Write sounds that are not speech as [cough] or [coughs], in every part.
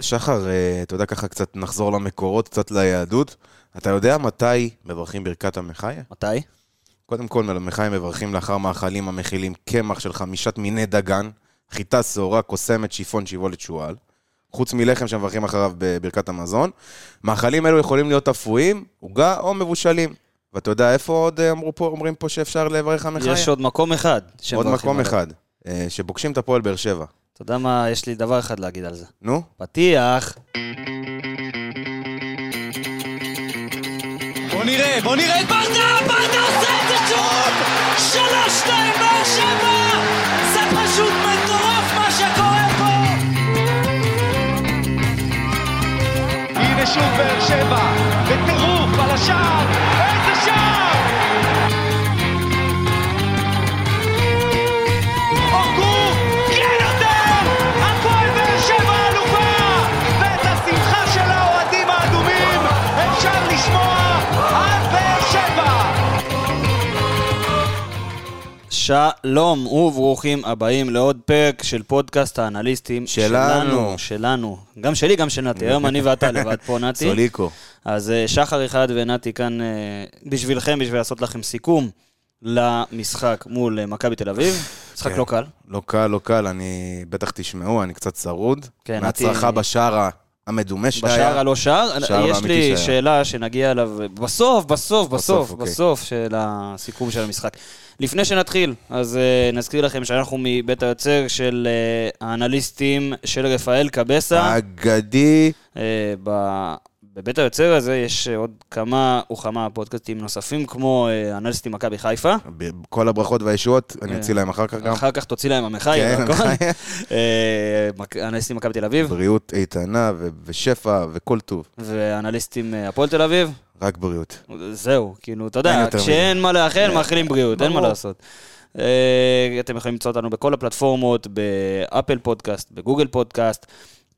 שחר, אה, אתה יודע, ככה קצת נחזור למקורות, קצת ליהדות. אתה יודע מתי מברכים ברכת המחיה? מתי? קודם כל, מחיה מברכים לאחר מאכלים המכילים קמח של חמישת מיני דגן, חיטה שעורה, קוסמת, שיפון, שיבולת, שועל. חוץ מלחם שמברכים אחריו בברכת המזון. מאכלים אלו יכולים להיות אפויים, עוגה או מבושלים. ואתה יודע איפה עוד אה, אמרו פה, אומרים פה שאפשר לברך המחיה? יש עוד מקום אחד. עוד מקום עליו. אחד, אה, שפוגשים את הפועל באר שבע. אתה יודע מה, יש לי דבר אחד להגיד על זה. נו? פתיח. בוא נראה, בוא נראה את ברדה, ברדה עושה את זה שוב! שלוש, שתיים, באר שבע! זה פשוט מטורף מה שקורה פה! הנה שוב באר שבע, בטירוף על השער, שלום וברוכים הבאים לעוד פרק של פודקאסט האנליסטים שלנו. שלנו. גם שלי, גם של נתי. היום אני ואתה לבד פה, נתי. סוליקו. אז אה, שחר אחד ונתי כאן אה, בשבילכם, בשביל לעשות לכם סיכום למשחק מול אה, מכבי תל אביב. משחק כן. לא קל. לא קל, לא קל, אני... בטח תשמעו, אני קצת צרוד. כן, מהצרחה נתי- בשער המדומה שהיה. בשער הלא שער. שער יש לי שהיה. שאלה שנגיע אליו בסוף, בסוף, בסוף, אוקיי. בסוף של הסיכום של המשחק. לפני שנתחיל, אז אה, נזכיר לכם שאנחנו מבית היוצר של אה, האנליסטים של רפאל קבסה. אגדי. אה, ב- בבית היוצר הזה יש אה, עוד כמה וכמה פודקאסטים נוספים, כמו אה, אנליסטים מכבי חיפה. כל הברכות והישועות, אני כן. אוציא להם אחר כך גם. אחר כך תוציא להם המחאי, כן. המחאי. [laughs] אה, אנליסטים מכבי תל אביב, בריאות איתנה ושפע וכל טוב. ואנליסטים הפועל תל אביב. רק בריאות. זהו, כאילו, אתה יודע, כשאין מה לאחל, מאחלים בריאות, אין מה. לעשות. אתם יכולים למצוא אותנו בכל הפלטפורמות, באפל פודקאסט, בגוגל פודקאסט,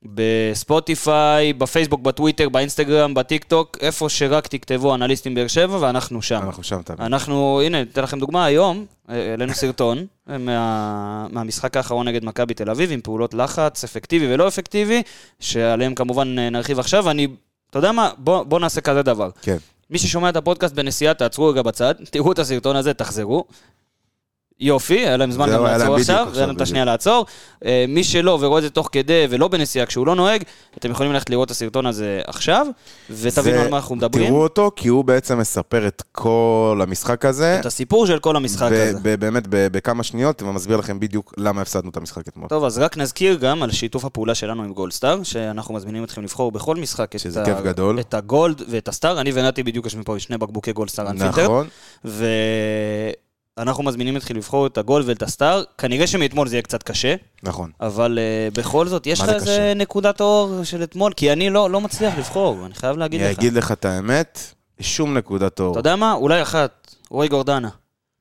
בספוטיפיי, בפייסבוק, בטוויטר, באינסטגרם, בטיק טוק, איפה שרק תכתבו אנליסטים באר שבע, ואנחנו שם. אנחנו שם תמיד. אנחנו, הנה, אתן לכם דוגמה, היום אה, העלינו סרטון אה, מה, מהמשחק האחרון נגד מכבי תל אביב, עם פעולות לחץ אפקטיבי ולא אפקטיבי, שעליהם כמובן אה, נרחיב עכשיו. אני, אתה יודע מה, בוא, בוא נעשה כזה דבר. כן. מי ששומע את הפודקאסט בנסיעה, תעצרו רגע בצד, תראו את הסרטון הזה, תחזרו. יופי, היה להם זמן גם היה לעצור עכשיו, עכשיו, והיה להם את. השנייה לעצור. אה, מי שלא ורואה את זה תוך כדי ולא בנסיעה כשהוא לא נוהג, אתם יכולים ללכת לראות את הסרטון הזה עכשיו, ותבינו זה- על מה אנחנו מדברים. תראו אותו, כי הוא בעצם מספר את כל המשחק הזה. את הסיפור של כל המשחק הזה. באמת בכמה שניות, ומסביר לכם בדיוק למה הפסדנו את המשחק אתמול. טוב, אז רק נזכיר גם על שיתוף הפעולה שלנו עם גולדסטאר, שאנחנו מזמינים אתכם לבחור בכל משחק את, הגולד ואת הסטאר. אני ונתי בדיוק יושבים פה עם שני בקבוקי גולדסטאר אנפילטר. נכון. ואנחנו מזמינים אתכם לבחור את הגולד ואת הסטאר. כנראה שמאתמול זה יהיה קצת קשה, נכון. אבל uh, בכל זאת, יש לך זה איזה? נקודת אור של אתמול, כי אני לא, לא מצליח לבחור, אני חייב להגיד אני לך. אגיד לך את האמת, שום נקודת אור. אתה יודע מה? אולי אחת, רועי גורדנה.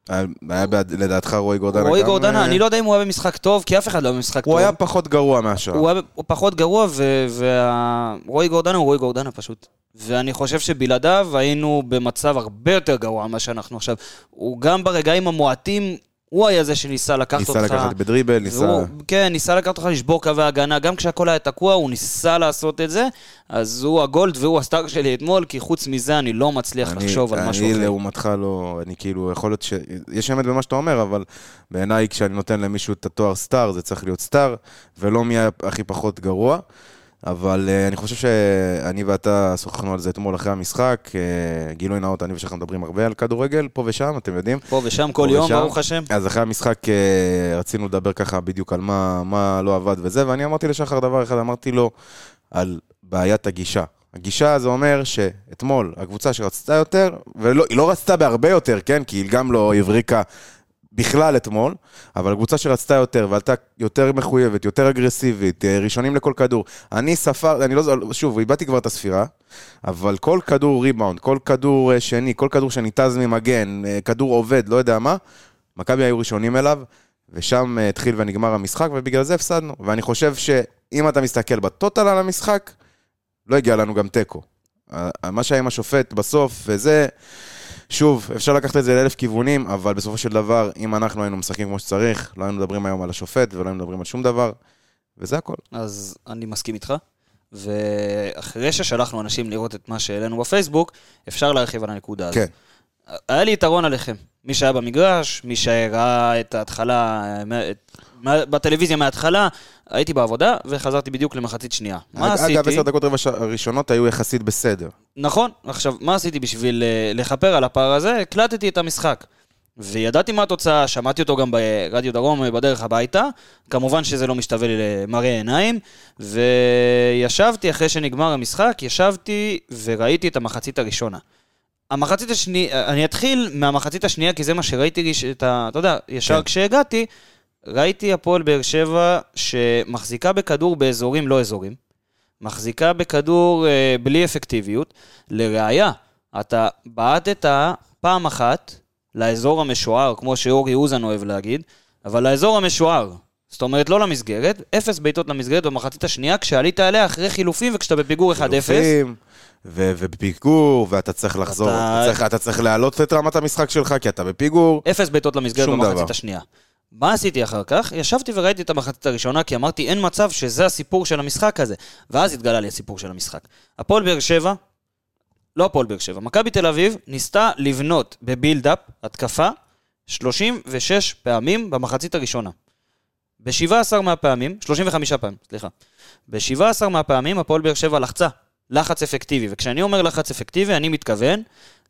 היה לדעתך רועי גורדנה רועי גורדנה, אה, אני לא יודע אם הוא היה במשחק טוב, כי אף אחד לא היה במשחק טוב. הוא היה פחות גרוע מהשאר. הוא היה פחות גרוע, ורועי גורדנה הוא רועי גורדנה פשוט. ואני חושב שבלעדיו היינו במצב הרבה יותר גרוע ממה שאנחנו עכשיו. הוא גם ברגעים המועטים, הוא היה זה שניסה לקחת אותך. ניסה לקחת בדריבל, ניסה... והוא, כן, ניסה לקחת אותך לשבור קווי הגנה, גם כשהכל היה תקוע, הוא ניסה לעשות את זה. אז הוא הגולד והוא הסטאר שלי אתמול, כי חוץ מזה אני לא מצליח אני- לחשוב על משהו אני אחר. לעומתך לא, אני כאילו, יכול להיות ש... יש אמת במה שאתה אומר, אבל בעיניי כשאני נותן למישהו את התואר סטאר, זה צריך להיות סטאר, ולא מי הכי פחות גרוע. אבל uh, אני חושב שאני ואתה שוחחנו על זה אתמול אחרי המשחק. Uh, גילוי נאות, אני ושלך מדברים הרבה על כדורגל, פה ושם, אתם יודעים. פה ושם כל פה יום, ושם. ברוך השם. אז אחרי המשחק uh, רצינו לדבר ככה בדיוק על מה, מה לא עבד וזה, ואני אמרתי לשחר דבר אחד, אמרתי לו על בעיית הגישה. הגישה זה אומר שאתמול הקבוצה שרצתה יותר, והיא לא רצתה בהרבה יותר, כן? כי היא גם לא הבריקה בכלל אתמול, אבל הקבוצה שרצתה יותר ועלתה יותר מחויבת, יותר אגרסיבית, אה, ראשונים לכל כדור. אני ספר, אני לא, שוב, איבדתי כבר את הספירה, אבל כל כדור ריבאונד, כל כדור אה, שני, כל כדור שניתז ממגן, אה, כדור עובד, לא יודע מה, מכבי היו ראשונים אליו, ושם התחיל ונגמר המשחק, ובגלל זה הפסדנו. ואני חושב שאם אתה מסתכל בטוטל על המשחק, לא הגיע לנו גם תיקו. מה שהיה עם השופט בסוף, וזה, שוב, אפשר לקחת את זה לאלף כיוונים, אבל בסופו של דבר, אם אנחנו היינו משחקים כמו שצריך, לא היינו מדברים היום על השופט, ולא היינו מדברים על שום דבר, וזה הכל. אז אני מסכים איתך. ואחרי ששלחנו אנשים לראות את מה שהעלינו בפייסבוק, אפשר להרחיב על הנקודה הזאת. כן. היה לי יתרון עליכם. מי שהיה במגרש, מי שראה את ההתחלה, את, בטלוויזיה מההתחלה, הייתי בעבודה וחזרתי בדיוק למחצית שנייה. מה עשיתי? אגב, עשר דקות רבע הראשונות היו יחסית בסדר. נכון, עכשיו, מה עשיתי בשביל אה, לכפר על הפער הזה? הקלטתי את המשחק. וידעתי מה התוצאה, שמעתי אותו גם ברדיו דרום אה, בדרך הביתה. כמובן שזה לא משתווה לי למראה עיניים. וישבתי אחרי שנגמר המשחק, ישבתי וראיתי את המחצית הראשונה. המחצית השנייה, אני אתחיל מהמחצית השנייה, כי זה מה שראיתי, ש- את ה... אתה יודע, ישר כן. כשהגעתי, ראיתי הפועל באר שבע שמחזיקה בכדור באזורים לא אזורים. מחזיקה בכדור אה, בלי אפקטיביות. לראיה, אתה בעטת פעם אחת לאזור המשוער, כמו שאורי אוזן אוהב להגיד, אבל לאזור המשוער. זאת אומרת, לא למסגרת, אפס בעיטות למסגרת במחצית השנייה, כשעלית עליה אחרי חילופים וכשאתה בפיגור 1-0. חילופים, ו- ובפיגור, ואתה צריך לחזור, אתה- אתה צריך- אתה צריך להעלות את רמת המשחק שלך, כי אתה בפיגור. אפס בעיטות למסגרת במחצית דבר. השנייה. מה עשיתי אחר כך? ישבתי וראיתי את המחצית הראשונה, כי אמרתי, אין מצב שזה הסיפור של המשחק הזה. ואז התגלה לי הסיפור של המשחק. הפועל באר שבע, לא הפועל באר שבע, מכבי תל אביב ניסתה לבנות בבילדאפ, התקפה, 36 פעמים במחצית הראשונה. ב-17 מהפעמים, 35 פעמים, סליחה. ב-17 מהפעמים הפועל באר שבע לחצה. לחץ אפקטיבי, וכשאני אומר לחץ אפקטיבי, אני מתכוון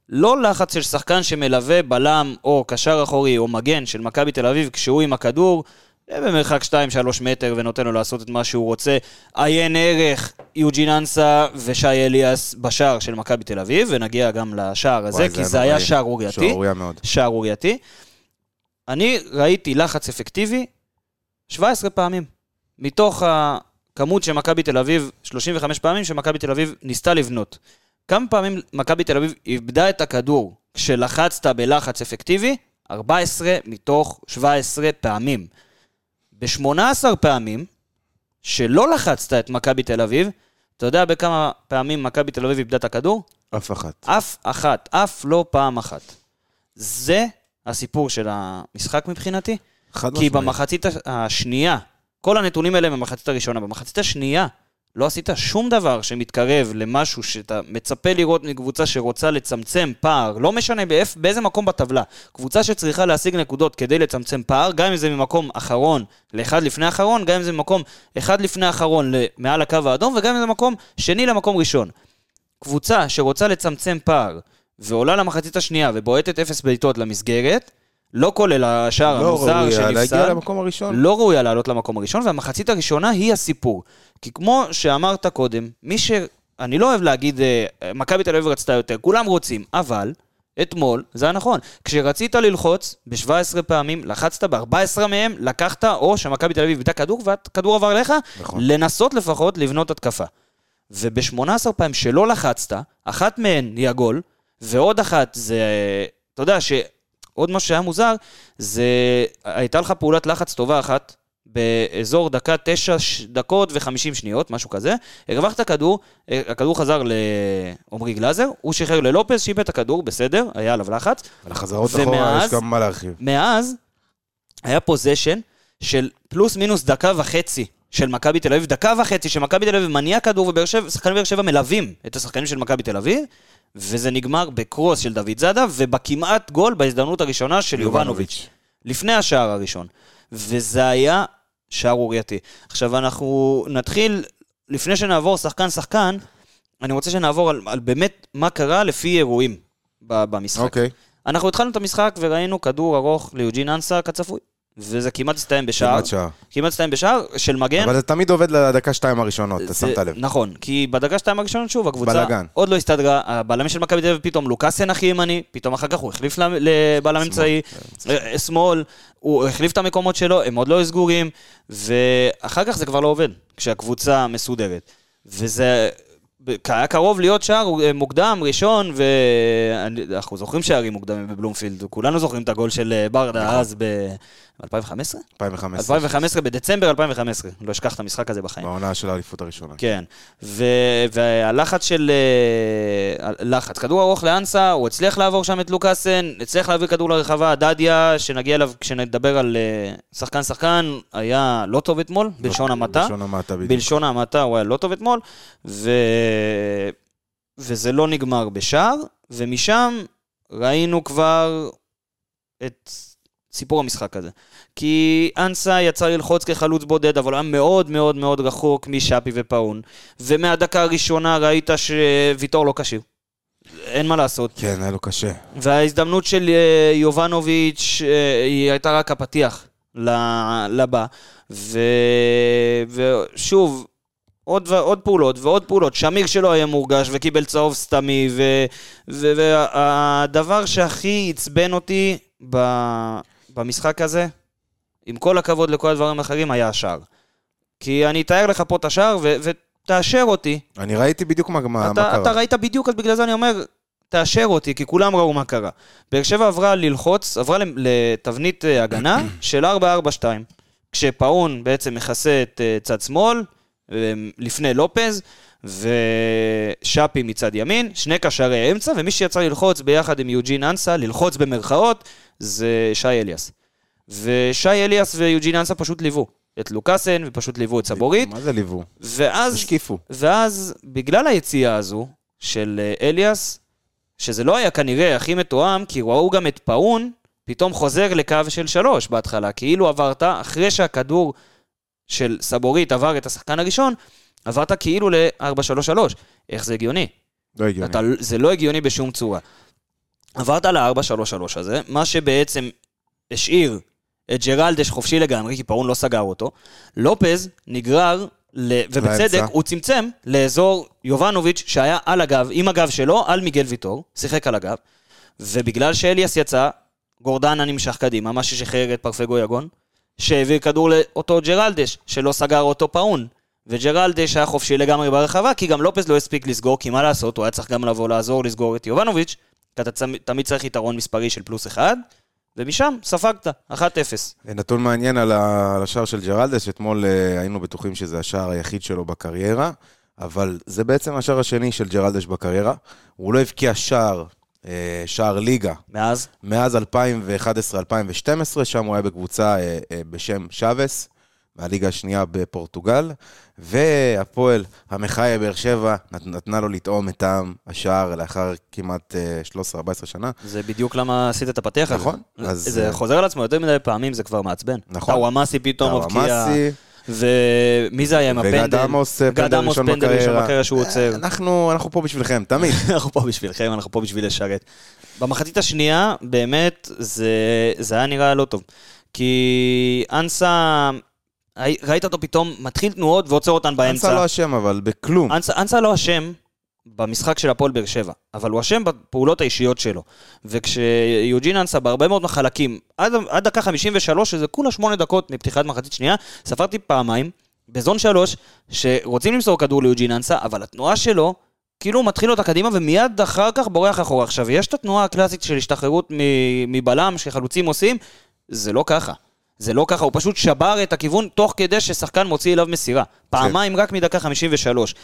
לא לחץ של שחקן שמלווה בלם או קשר אחורי או מגן של מכבי תל אביב כשהוא עם הכדור, במרחק 2-3 מטר ונותן לו לעשות את מה שהוא רוצה. עיין ערך, יוג'ין אנסה ושי אליאס בשער של מכבי תל אביב, ונגיע גם לשער הזה, וואי, כי זה היה נוראי. שערורייתי. שערורייתי. אני ראיתי לחץ אפקטיבי 17 פעמים. מתוך הכמות שמכבי תל אביב, 35 פעמים שמכבי תל אביב ניסתה לבנות. כמה פעמים מכבי תל אביב איבדה את הכדור כשלחצת בלחץ אפקטיבי? 14 מתוך 17 פעמים. ב-18 פעמים שלא לחצת את מכבי תל אביב, אתה יודע בכמה פעמים מכבי תל אביב איבדה את הכדור? אף אחת. אף אחת, אף לא פעם אחת. זה הסיפור של המשחק מבחינתי, חד כי משמעית. במחצית הש- השנייה, כל הנתונים האלה במחצית הראשונה, במחצית השנייה לא עשית שום דבר שמתקרב למשהו שאתה מצפה לראות מקבוצה שרוצה לצמצם פער, לא משנה באיפ, באיזה מקום בטבלה, קבוצה שצריכה להשיג נקודות כדי לצמצם פער, גם אם זה ממקום אחרון לאחד לפני אחרון, גם אם זה ממקום אחד לפני אחרון מעל הקו האדום, וגם אם זה מקום שני למקום ראשון. קבוצה שרוצה לצמצם פער ועולה למחצית השנייה ובועטת אפס בעיטות למסגרת, לא כולל השער לא המוזר ראויה להגיע שנפסל, למקום הראשון. לא ראויה לעלות למקום הראשון, והמחצית הראשונה היא הסיפור. כי כמו שאמרת קודם, מי ש... אני לא אוהב להגיד, אה, מכבי תל אביב רצתה יותר, כולם רוצים, אבל אתמול, זה היה נכון. כשרצית ללחוץ ב-17 פעמים, לחצת ב-14 מהם, לקחת, או שמכבי תל אביב איבדה כדור והכדור עבר אליך, נכון. לנסות לפחות לבנות התקפה. וב-18 פעמים שלא לחצת, אחת מהן היא הגול, ועוד אחת זה, אתה יודע, שעוד משהו שהיה מוזר, זה הייתה לך פעולת לחץ טובה אחת, באזור דקה תשע דקות וחמישים שניות, משהו כזה. הרווחת כדור, הכדור חזר לעומרי גלאזר, הוא שחרר ללופס, שאיבד את הכדור, בסדר, היה עליו לחץ. על החזרות אחורה יש גם מה להרחיב. מאז היה פוזיישן של פלוס מינוס דקה וחצי של מכבי תל אביב, דקה וחצי שמכבי תל אביב מניע כדור ושחקני באר שבע מלווים את השחקנים של מכבי תל אביב, וזה נגמר בקרוס של דוד זאדה ובכמעט גול בהזדמנות הראשונה של יובנוביץ'. לפני השער הראשון. וזה היה שערורייתי. עכשיו אנחנו נתחיל, לפני שנעבור שחקן-שחקן, אני רוצה שנעבור על, על באמת מה קרה לפי אירועים במשחק. אוקיי. אנחנו התחלנו את המשחק וראינו כדור ארוך ליוג'ין אנסה כצפוי. וזה כמעט הסתיים בשער. כמעט שעה. כמעט הסתיים בשער של מגן. אבל זה תמיד עובד לדקה שתיים הראשונות, אתה שמת לב. נכון, כי בדקה שתיים הראשונות שוב, הקבוצה בלאגן. עוד לא הסתדרה, הבלמים של מכבי תל אביב פתאום לוקאסן הכי ימני, פתאום אחר כך הוא החליף לבלם אמצעי, אה, שמאל, הוא החליף את המקומות שלו, הם עוד לא סגורים, ואחר כך זה כבר לא עובד, כשהקבוצה מסודרת. וזה היה קרוב להיות שער אה, מוקדם, ראשון, ואנחנו זוכרים שערים מוקדמים בבלומפילד, כולנו זוכרים את הגול של אה, ברדה נכון. אז ב- 2015? 2015. 2015, בדצמבר 2015. לא אשכח את המשחק הזה בחיים. בעונה של האליפות הראשונה. כן, ו- והלחץ של... אה, לחץ, כדור ארוך לאנסה, הוא הצליח לעבור שם את לוקאסן, הצליח להעביר כדור לרחבה, דדיה, שנגיע אליו כשנדבר על אה, שחקן-שחקן, היה לא טוב אתמול, בלשון המעטה. בלשון המעטה, בדיוק. בלשון המעטה הוא היה לא טוב אתמול, ו... וזה לא נגמר בשער, ומשם ראינו כבר את סיפור המשחק הזה. כי אנסה יצא ללחוץ כחלוץ בודד, אבל הוא היה מאוד מאוד מאוד רחוק משאפי ופאון. ומהדקה הראשונה ראית שוויטור לא כשיר. אין מה לעשות. כן, היה לו קשה. וההזדמנות של אה, יובנוביץ' אה, היא הייתה רק הפתיח לבא. ו... ושוב, עוד, ו- עוד פעולות ועוד פעולות. שמיר שלא היה מורגש וקיבל צהוב סתמי, ו... ו- והדבר שהכי עצבן אותי ב... במשחק הזה, עם כל הכבוד לכל הדברים האחרים, היה השער. כי אני אתאר לך פה את השער ו... ותאשר אותי. אני ראיתי בדיוק מה, מה, מה אתה, קרה. אתה ראית בדיוק, אז בגלל זה אני אומר, תאשר אותי, כי כולם ראו מה קרה. באר שבע עברה ללחוץ, עברה לתבנית אה, הגנה [coughs] של 4-4-2. כשפאון בעצם מכסה את אה, צד שמאל, אה, לפני לופז, ושאפי מצד ימין, שני קשרי אמצע, ומי שיצא ללחוץ ביחד עם יוג'ין אנסה, ללחוץ במרכאות, זה שי אליאס. ושי אליאס ויוג'ין אנסה פשוט ליוו את לוקאסן, ופשוט ליוו את סבורית, מה זה ליוו? ואז... השקיפו. ואז, בגלל היציאה הזו של אה, אליאס, שזה לא היה כנראה הכי מתואם, כי ראו גם את פאון, פתאום חוזר לקו של שלוש בהתחלה, כאילו עברת, אחרי שהכדור של סבורית עבר את השחקן הראשון, עברת כאילו ל-4-3-3. איך זה הגיוני? לא הגיוני. אתה, זה לא הגיוני בשום צורה. עברת ל-4-3-3 הזה, מה שבעצם השאיר את ג'רלדש חופשי לגמרי, כי פאון לא סגר אותו. לופז נגרר, ל... ובצדק, לאמצע. הוא צמצם לאזור יובנוביץ', שהיה על הגב, עם הגב שלו, על מיגל ויטור, שיחק על הגב, ובגלל שאליאס יצא, גורדנה נמשך קדימה, מה ששחרר את פרפגו יגון, שהעביר כדור לאותו ג'רלדש, שלא סגר אותו פאון. וג'רלדש היה חופשי לגמרי ברחבה, כי גם לופז לא הספיק לסגור, כי מה לעשות, הוא היה צריך גם לבוא לעזור לסגור את יובנוביץ', כי אתה תמיד צריך יתרון מספרי של פלוס אחד, ומשם ספגת, 1-0. נתון מעניין על השער של ג'רלדס, אתמול אה, היינו בטוחים שזה השער היחיד שלו בקריירה, אבל זה בעצם השער השני של ג'רלדש בקריירה. הוא לא הבקיע שער, אה, שער ליגה, מאז, מאז 2011-2012, שם הוא היה בקבוצה אה, אה, בשם שבס, מהליגה השנייה בפורטוגל, והפועל המחיה באר שבע נת- נתנה לו לטעום את טעם השער לאחר כמעט אה, 13-14 שנה. זה בדיוק למה עשית את הפתיח הזה. נכון, אז, זה אה, חוזר על עצמו יותר מדי פעמים, זה כבר מעצבן. נכון. טאוואמאסי פתאום מבקיע, ומי זה היה עם הפנדל? וגד עמוס, אה, פנדל ראשון בקריירה. שהוא עוצר. אנחנו, אנחנו פה בשבילכם, תמיד. [laughs] אנחנו פה בשבילכם, אנחנו פה בשביל לשרת. במחצית השנייה, באמת, זה, זה היה נראה לא טוב. כי אנסה, ראית אותו פתאום מתחיל תנועות ועוצר אותן אנסה באמצע. לא אשם, אבל בכלום. אנסה, אנסה לא אשם במשחק של הפועל באר שבע, אבל הוא אשם בפעולות האישיות שלו. וכשיוג'ין אנסה בהרבה מאוד מחלקים, עד, עד דקה 53, שזה כולה שמונה דקות מפתיחת מחצית שנייה, ספרתי פעמיים, בזון שלוש, שרוצים למסור כדור ליוג'ין אנסה, אבל התנועה שלו, כאילו הוא מתחיל אותה קדימה ומיד אחר כך בורח אחורה. עכשיו, יש את התנועה הקלאסית של השתחררות מבלם שחלוצים עושים, זה לא ככה. זה לא ככה, הוא פשוט שבר את הכיוון תוך כדי ששחקן מוציא אליו מסירה. פעמיים רק מדקה 53.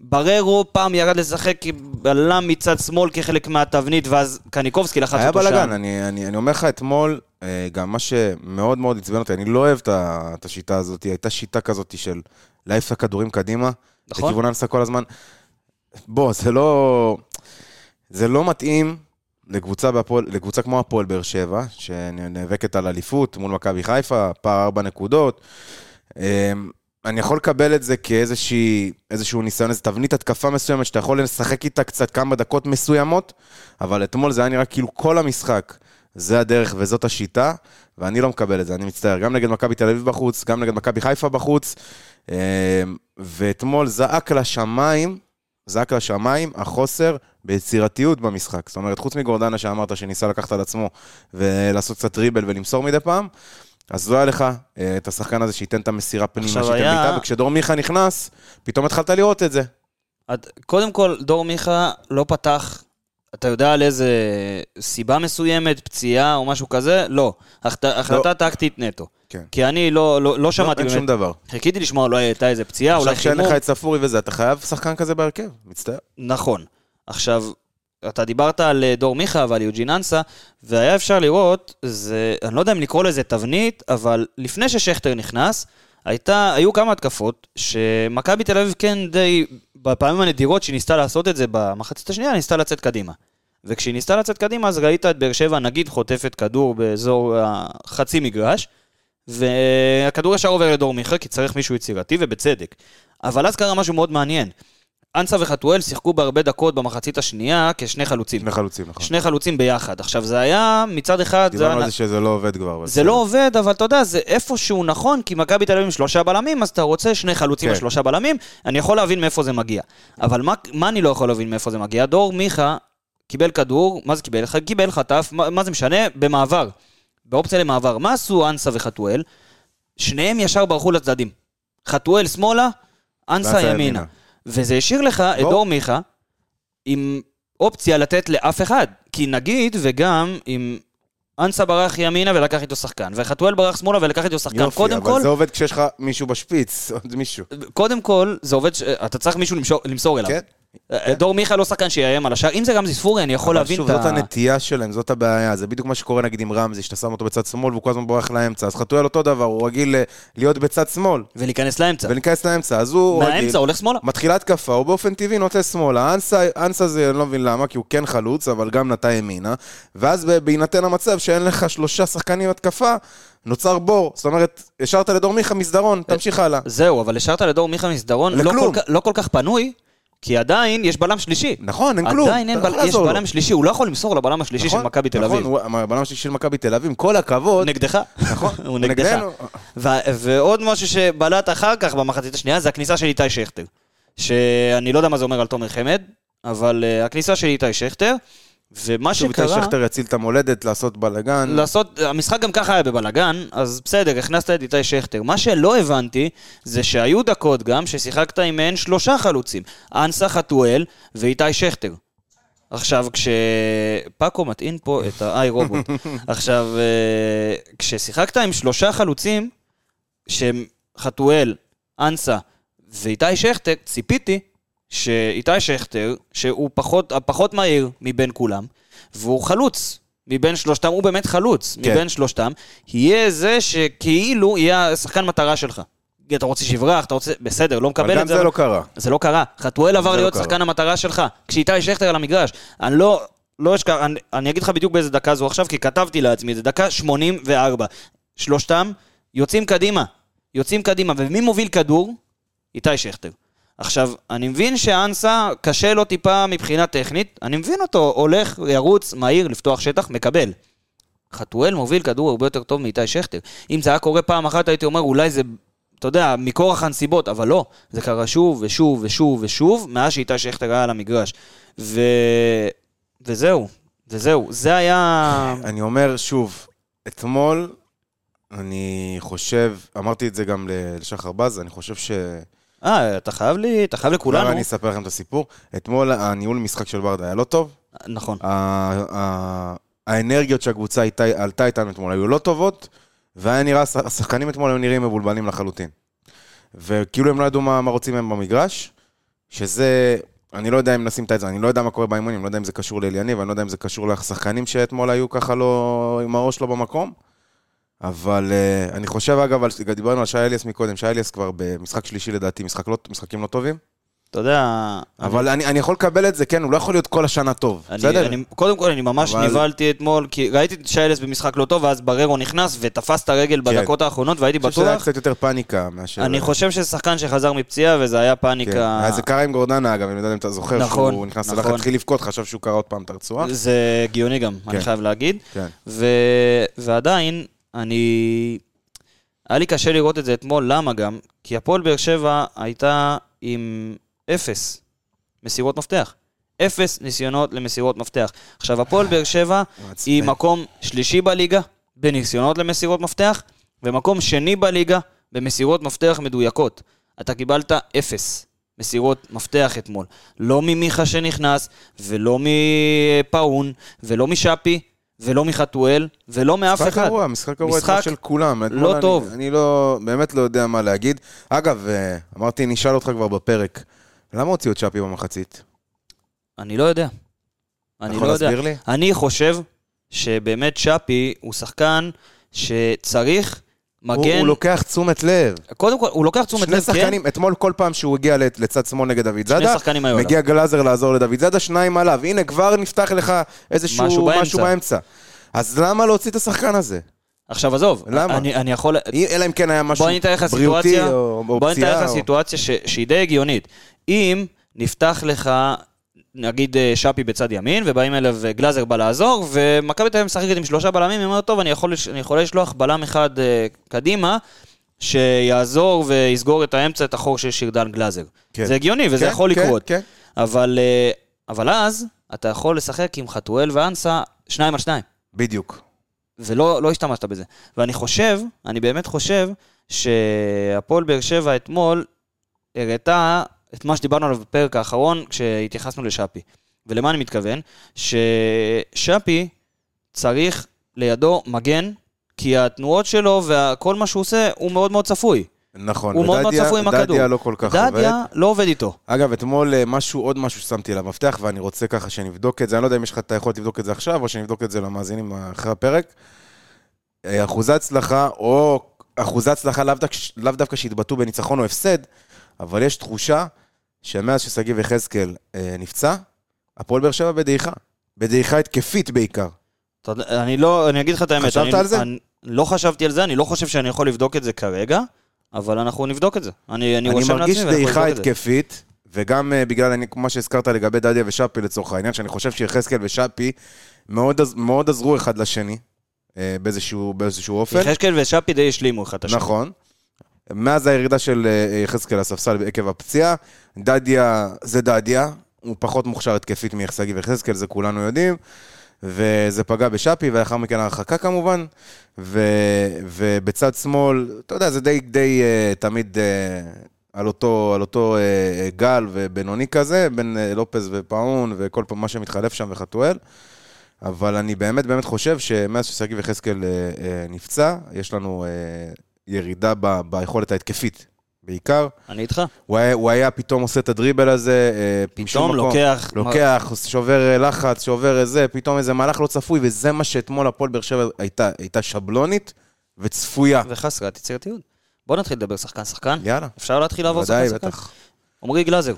בררו פעם ירד לשחק בלם מצד שמאל כחלק מהתבנית, ואז קניקובסקי לחץ היה אותו שם. בלאגן, אני, אני, אני אומר לך אתמול, אה, גם מה שמאוד מאוד עצבן אותי, אני לא אוהב את השיטה הזאת, הייתה שיטה כזאת של להעיף את הכדורים קדימה, נכון. לכיוון אנסה כל הזמן. בוא, זה לא... זה לא מתאים לקבוצה, בהפועל, לקבוצה כמו הפועל באר שבע, שנאבקת על אליפות מול מכבי חיפה, פער ארבע נקודות. אה, אני יכול לקבל את זה כאיזשהו ניסיון, איזו תבנית התקפה מסוימת, שאתה יכול לשחק איתה קצת כמה דקות מסוימות, אבל אתמול זה היה נראה כאילו כל המשחק זה הדרך וזאת השיטה, ואני לא מקבל את זה, אני מצטער. גם נגד מכבי תל אביב בחוץ, גם נגד מכבי חיפה בחוץ, אה, ואתמול זעק לשמיים, זעק לשמיים החוסר ביצירתיות במשחק. זאת אומרת, חוץ מגורדנה שאמרת שניסה לקחת על עצמו ולעשות קצת דריבל ולמסור מדי פעם, אז לא היה לך אה, את השחקן הזה שייתן את המסירה פנימה, שייתן היה- בעיטה, וכשדור מיכה נכנס, פתאום התחלת לראות את זה. עד- קודם כל, דור מיכה לא פתח אתה יודע על איזה סיבה מסוימת, פציעה או משהו כזה? לא. החלט- החלטה טקטית נטו. כן. כי אני לא, לא, לא שמעתי אין באמת. שום דבר. חיכיתי לשמוע, אולי הייתה איזה פציעה, אולי עכשיו כשאין חימום. לך את ספורי וזה, אתה חייב שחקן כזה בהרכב, מצטער. נכון. עכשיו, אתה דיברת על אה, דור מיכה ועל יוג'ין אנסה, והיה אפשר לראות, זה, אני לא יודע אם לקרוא לזה תבנית, אבל לפני ששכטר נכנס, הייתה, היו כמה התקפות, שמכבי תל אביב כן די, בפעמים הנדירות שהיא ניסתה לעשות את זה במחצית השנייה, ניסתה לצאת קדימה. וכשהיא ניסתה לצאת קדימה, אז ראית את באר שבע, נגיד, חוטפת כדור באזור החצי מגרש, והכדור ישר עובר לדור מיכה, כי צריך מישהו יצירתי, ובצדק. אבל אז קרה משהו מאוד מעניין. אנסה וחתואל שיחקו בהרבה דקות במחצית השנייה כשני חלוצים. שני חלוצים, נכון. שני חלוצים ביחד. עכשיו, זה היה, מצד אחד, דיברנו. על זה שזה לא עובד כבר. זה לא עובד, אבל אתה יודע, זה איפשהו נכון, כי מכבי תל אביב עם שלושה בלמים, אז אתה רוצה שני חלוצים כן. על שלושה בלמים, אני יכול להבין מאיפה זה מגיע. אבל מה, אני לא יכול להבין מאיפה זה מגיע? דור מיכה קיבל כדור, מה זה קיבל? קיבל חטף, מה, זה משנה? במעבר. באופציה למעבר. מה עשו אנסה וחתואל? שניהם ישר ברחו לצדדים. חתואל שמאלה, אנסה ואנסה ימינה. וזה השאיר לך את. דור מיכה עם אופציה לתת לאף אחד. כי נגיד, וגם אם אנסה ברח ימינה ולקח איתו שחקן, וחתואל ברח שמאלה ולקח איתו שחקן. יופי, קודם כל, אבל זה עובד כשיש לך מישהו בשפיץ, עוד מישהו. קודם כל, זה עובד, ש... אתה צריך מישהו למסור, למסור אליו. כן. אה, דור מיכה לא שחקן שיאיים על השאר. אם זה רמזי ספורי, אני יכול אבל להבין שוב, את זאת ה... הנטייה שלהם, זאת הבעיה. זה בדיוק מה שקורה נגיד עם רמזי, שאתה שם אותו בצד שמאל והוא כל הזמן בורח לאמצע. אז חתואל אותו דבר, הוא רגיל אה, להיות בצד שמאל ולהיכנס לאמצע. ולהיכנס לאמצע. אז הוא רגיל, מהאמצע הולך שמאלה. מתחילה התקפה, הוא באופן טבעי נוטה שמאלה. אנסה, זה, אני לא מבין למה, כי הוא כן חלוץ, אבל גם נטה ימינה. ואז בהינתן המצב שאין לך שלושה שחקנים התקפה, נוצר בור. זאת אומרת, השארת לדור מיכה מסדרון, תמשיך הלאה. זהו, אבל השארת לדור מיכה מסדרון לא. כל, לא כל כך פנוי, כי עדיין יש בלם שלישי. נכון, אין כלום. עדיין אין אתה בל... יש לו. בלם שלישי, הוא לא יכול למסור לבלם השלישי של נכון, מכבי תל נכון, אביב. הוא הבלם השלישי של מכבי תל אביב, כל הכבוד. נגדך. נכון, [laughs] הוא נגדך. ו- ועוד משהו שבלט אחר כך במחצית השנייה זה הכניסה של איתי שכטר. שאני לא יודע מה זה אומר על תומר חמד, אבל uh, הכניסה של איתי שכטר, ומה שוב, שקרה... שכטר יציל את המולדת, לעשות בלאגן. לעשות, המשחק גם ככה היה בבלגן, אז בסדר, הכנסת את איתי שכטר. מה שלא הבנתי, זה שהיו דקות גם ששיחקת עם מעין שלושה חלוצים. אנסה חתואל ואיתי שכטר. עכשיו, כשפאקו מטעין פה את האיי רובוט. [laughs] עכשיו, אה, כששיחקת עם שלושה חלוצים, שהם חתואל, אנסה ואיתי שכטר, ציפיתי שאיתי שכטר, שהוא פחות, הפחות מהיר מבין כולם, והוא חלוץ מבין שלושתם, הוא באמת חלוץ כן. מבין שלושתם, יהיה זה שכאילו יהיה השחקן מטרה שלך. אתה רוצה שיברח, אתה רוצה... בסדר, לא מקבל אבל גם את זה. זה אבל- לא קרה. זה לא קרה. חתואל עבר זה לא להיות קרה. שחקן המטרה שלך, כשאיתי שכטר על המגרש. אני לא... לא אשכח, אני, אני אגיד לך בדיוק באיזה דקה זו עכשיו, כי כתבתי לעצמי, זה דקה 84. שלושתם יוצאים קדימה. יוצאים קדימה, ומי מוביל כדור? איתי שכטר. עכשיו, אני מבין שאנסה קשה לו טיפה מבחינה טכנית, אני מבין אותו, הולך, ירוץ, מהיר, לפתוח שטח, מקבל. חתואל מוביל כדור הרבה יותר טוב מאיתי שכטר. אם זה היה קורה פעם אחת, הייתי אומר, אולי זה, אתה יודע, מכורח הנסיבות, אבל לא. זה קרה שוב ושוב ושוב ושוב, מאז שאיתי שכטר היה על המגרש. ו... וזהו, וזהו. זה היה... אני אומר שוב, אתמול, אני חושב, אמרתי את זה גם לשחר בז, אני חושב ש... אה, אתה חייב לי, אתה חייב לכולנו. כבר אני אספר לכם את הסיפור. אתמול הניהול משחק של ברדה היה לא טוב. נכון. האנרגיות שהקבוצה עלתה איתנו אתמול היו לא טובות, והיה נראה, הש- השחקנים אתמול היו נראים מבולבלים לחלוטין. וכאילו הם לא ידעו מה, מה רוצים מהם במגרש, שזה, אני לא יודע אם נשים את זה, אני לא יודע מה קורה באימונים, אני לא יודע אם זה קשור לאליניב, אני לא יודע אם זה קשור לשחקנים שאתמול היו ככה לא, עם הראש לא במקום. אבל uh, אני חושב, אגב, על, דיברנו על שי אליאס מקודם, שי אליאס כבר במשחק שלישי לדעתי, משחק לא, משחקים לא טובים. אתה יודע... אבל אני, אני יכול לקבל את זה, כן, הוא לא יכול להיות כל השנה טוב, אני, בסדר? אני, קודם כל, אני ממש אבל- נבהלתי אתמול, כי ראיתי את שיילס במשחק לא טוב, ואז בררו נכנס ותפס את הרגל בדקות האחרונות, והייתי אני חושב שזה היה בטוח. קצת יותר פאניקה מאשר... אני חושב שזה שחקן שחזר מפציעה, וזה היה כן. פאניקה. אז זה קרה עם גורדנה, אגב, אני לא יודע אם אתה זוכר, נכון, שהוא נכנס נכון. התחיל לבכות, חשב שהוא קרא עוד פעם את הרצועה. זה הגיוני גם, אני כן. חייב להגיד. כן. ו... ועדיין, אני... היה לי קשה לראות את זה אתמול, למה גם? כי הפועל באר שבע הייתה עם אפס מסירות מפתח. אפס ניסיונות למסירות מפתח. עכשיו, הפועל באר שבע. היא מקום שלישי בליגה בניסיונות למסירות מפתח, ומקום שני בליגה במסירות מפתח מדויקות. אתה קיבלת אפס מסירות מפתח אתמול. לא ממיכה שנכנס, ולא מפאון, ולא משאפי, ולא מחתואל, ולא מאף משחק אחד. גרוע, משחק גרוע משחק אתמול של כולם. לא אני- טוב. אני לא, באמת לא יודע מה להגיד. אגב, אה, אמרתי, נשאל אותך כבר בפרק, למה הוציאו את שפי במחצית? אני לא יודע. אני יכול לא יודע. להסביר לי? אני חושב שבאמת שפי הוא שחקן שצריך מגן... הוא לוקח תשומת לב. קודם כל, הוא לוקח תשומת שני לב, כן? שחקנים, אתמול כל פעם שהוא הגיע לצ- לצד שמאל נגד דוד שני זאדה, שחקנים היו עליו. מגיע גלאזר לעזור לדוד זאדה, שניים עליו. הנה, כבר נפתח לך איזשהו משהו באמצע. משהו באמצע. אז למה להוציא את השחקן הזה? עכשיו עזוב, למה? אני, אני יכול... אלא אם כן היה משהו בריאותי סיטואציה, או או בוא אני אתאר פציעה. לך סיטואציה שהיא די הגיונית. אם נפתח לך, נגיד אה, שפי בצד ימין, ובאים אליו אה, גלאזר בא לעזור, ומכבי תל אביב משחקת עם שלושה בלמים, היא אומרת, טוב, אני יכול, אני יכול לשלוח בלם אחד אה, קדימה, שיעזור ויסגור את האמצע, את החור של שירדן גלאזר. כן. זה הגיוני, וזה כן, יכול כן, לקרות. כן. אבל, אבל אז, אתה יכול לשחק עם חתואל ואנסה שניים על שניים. בדיוק. ולא לא השתמשת בזה. ואני חושב, אני באמת חושב, שהפועל באר שבע אתמול הראתה את מה שדיברנו עליו בפרק האחרון, כשהתייחסנו לשאפי. ולמה אני מתכוון? ששאפי צריך לידו מגן, כי התנועות שלו וכל מה שהוא עושה הוא מאוד מאוד צפוי. נכון. הוא מאוד מאוד צפוי עם הכדור. דדיה לא כל כך עובד. דדיה לא עובד איתו. אגב, אתמול אה, משהו, עוד משהו ששמתי עליו מפתח, ואני רוצה ככה שנבדוק את זה, אני לא יודע אם יש לך את היכולת לבדוק את זה עכשיו, או שנבדוק את זה למאזינים אחרי הפרק. אה, אחוזי הצלחה, או אחוזי הצלחה לאו דווקא, לאו דווקא שהתבטאו בניצחון או הפסד, אבל יש תחושה שמאז ששגיב יחזקאל אה, נפצע, הפועל באר שבע בדעיכה. בדעיכה התקפית בעיקר. אני לא, אני אגיד לך את האמת. חשבת אני, על זה? אני לא חשבתי על זה, אני לא חושב שאני יכול לבדוק את זה כרגע, אבל אנחנו נבדוק את זה. אני, אני אני מרגיש דעיכה. התקפית, וגם אה, בגלל אני- מה שהזכרת לגבי דדיה ושאפי לצורך העניין, שאני חושב שיחזקאל ושאפי מאוד מאוד עזרו אחד לשני, אה, באיזשהו באיזשהו אופן. יחזקאל ושאפי די השלימו אחד את השני. נכון. מאז הירידה של אה, יחזקאל לספסל עקב הפציעה, דדיה זה דדיה, הוא פחות מוכשר התקפית מיחסגי ויחזקאל, זה כולנו יודעים. וזה פגע בשאפי, ולאחר מכן הרחקה כמובן. ו, ובצד שמאל, אתה יודע, זה די, די uh, תמיד uh, על אותו, על אותו גל ובינוני כזה, בין לופז ופאון וכל פעם מה שמתחלף שם וחתואל. אבל אני באמת באמת חושב שמאז ששגיב יחזקאל uh, uh, נפצע, יש לנו uh, ירידה ב, ביכולת ההתקפית בעיקר. אני איתך. הוא היה, הוא היה פתאום עושה את הדריבל הזה, אה, פתאום מקום. לוקח... לוקח, שובר אה, לחץ, שובר איזה, פתאום איזה מהלך לא צפוי, וזה מה שאתמול הפועל באר שבע הייתה, הייתה שבלונית וצפויה. וחסרת יצירתיות. בוא נתחיל לדבר שחקן-שחקן. יאללה, אפשר להתחיל לעבור ודאי, שחקן-שחקן? בטח. עמרי גלאזר,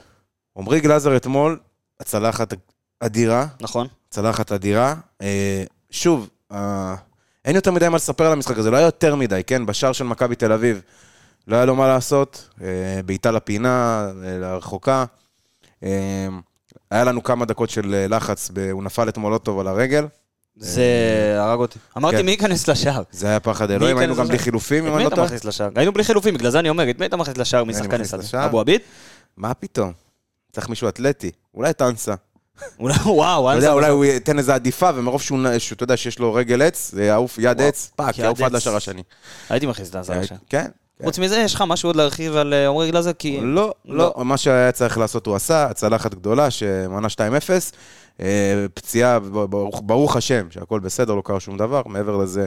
עמרי גלאזר אתמול, הצלחת אדירה, נכון? צלחת אדירה. אה, שוב, אה, אין יותר מדי מה לספר על המשחק הזה, לא היה יותר מדי, כן? בשער של מכבי תל אביב לא היה לו מה לעשות, אה, בעיטה לפינה, אה, לרחוקה. אה, היה לנו כמה דקות של לחץ, הוא נפל אתמול לא טוב על הרגל. זה הרג אותי. אמרתי כן. מי ייכנס לשער? זה היה פחד אלוהים, מי היינו גם בלי? חילופים, אם מי אני לא אתה טועה. מכניס לשער? היינו בלי חילופים, בגלל זה אני אומר, את מי אתה מכניס לשער משחקן אחד? אבו עביד? מה פתאום? צריך מישהו אתלטי, אולי את אנסה. אולי, וואו, אתה יודע, אולי. הוא ייתן איזה עדיפה, ומרוב שהוא, שאתה יודע שיש לו רגל עץ, זה יעוף יד עץ, פאק, יעוף עד. לשער השני. הייתי מכניס את אנסה לשער. כן. כן. חוץ מזה, יש לך משהו עוד להרחיב על אה, עמרי גלאזר? כי... לא, לא, מה שהיה צריך לעשות הוא עשה, הצלחת גדולה שמנה 2-0, אה, פציעה, ברוך, השם, שהכל בסדר, לא קרה שום דבר, מעבר לזה,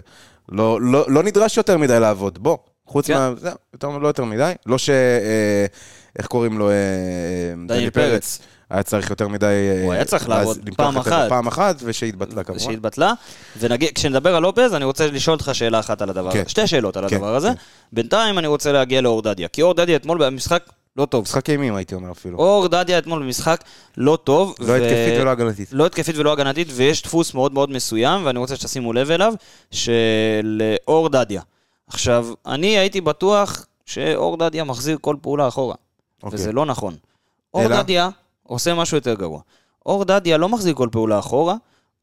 לא, לא, לא נדרש יותר מדי לעבוד, בוא, חוץ כן. מה... זהו, לא יותר מדי, לא ש... אה, איך קוראים לו? אה, דניאל פרץ. היה צריך יותר מדי... אה, הוא היה צריך להז- לעבוד פעם אחת. פעם אחת, ושהתבטלה כמובן. שהתבטלה. וכשנדבר על לופז, אני רוצה לשאול אותך שאלה אחת על הדבר כן. הזה. שתי שאלות על כן, הדבר הזה. כן. בינתיים אני רוצה להגיע לאור דדיה. כי אור דדיה אתמול במשחק לא טוב. משחק אימים הייתי אומר אפילו. אור דדיה אתמול במשחק לא טוב. לא ו- התקפית ולא הגנתית. לא התקפית ולא הגנתית, ויש דפוס מאוד מאוד מסוים, ואני רוצה שתשימו לב אליו, של אה, אור דדיה. עכשיו, אני הייתי בטוח שאור דדיה מחזיר כל פעולה אחורה, אוקיי. וזה לא נכון. אור אלא? דדיה עושה משהו יותר גרוע. אור דדיה לא מחזיר כל פעולה אחורה,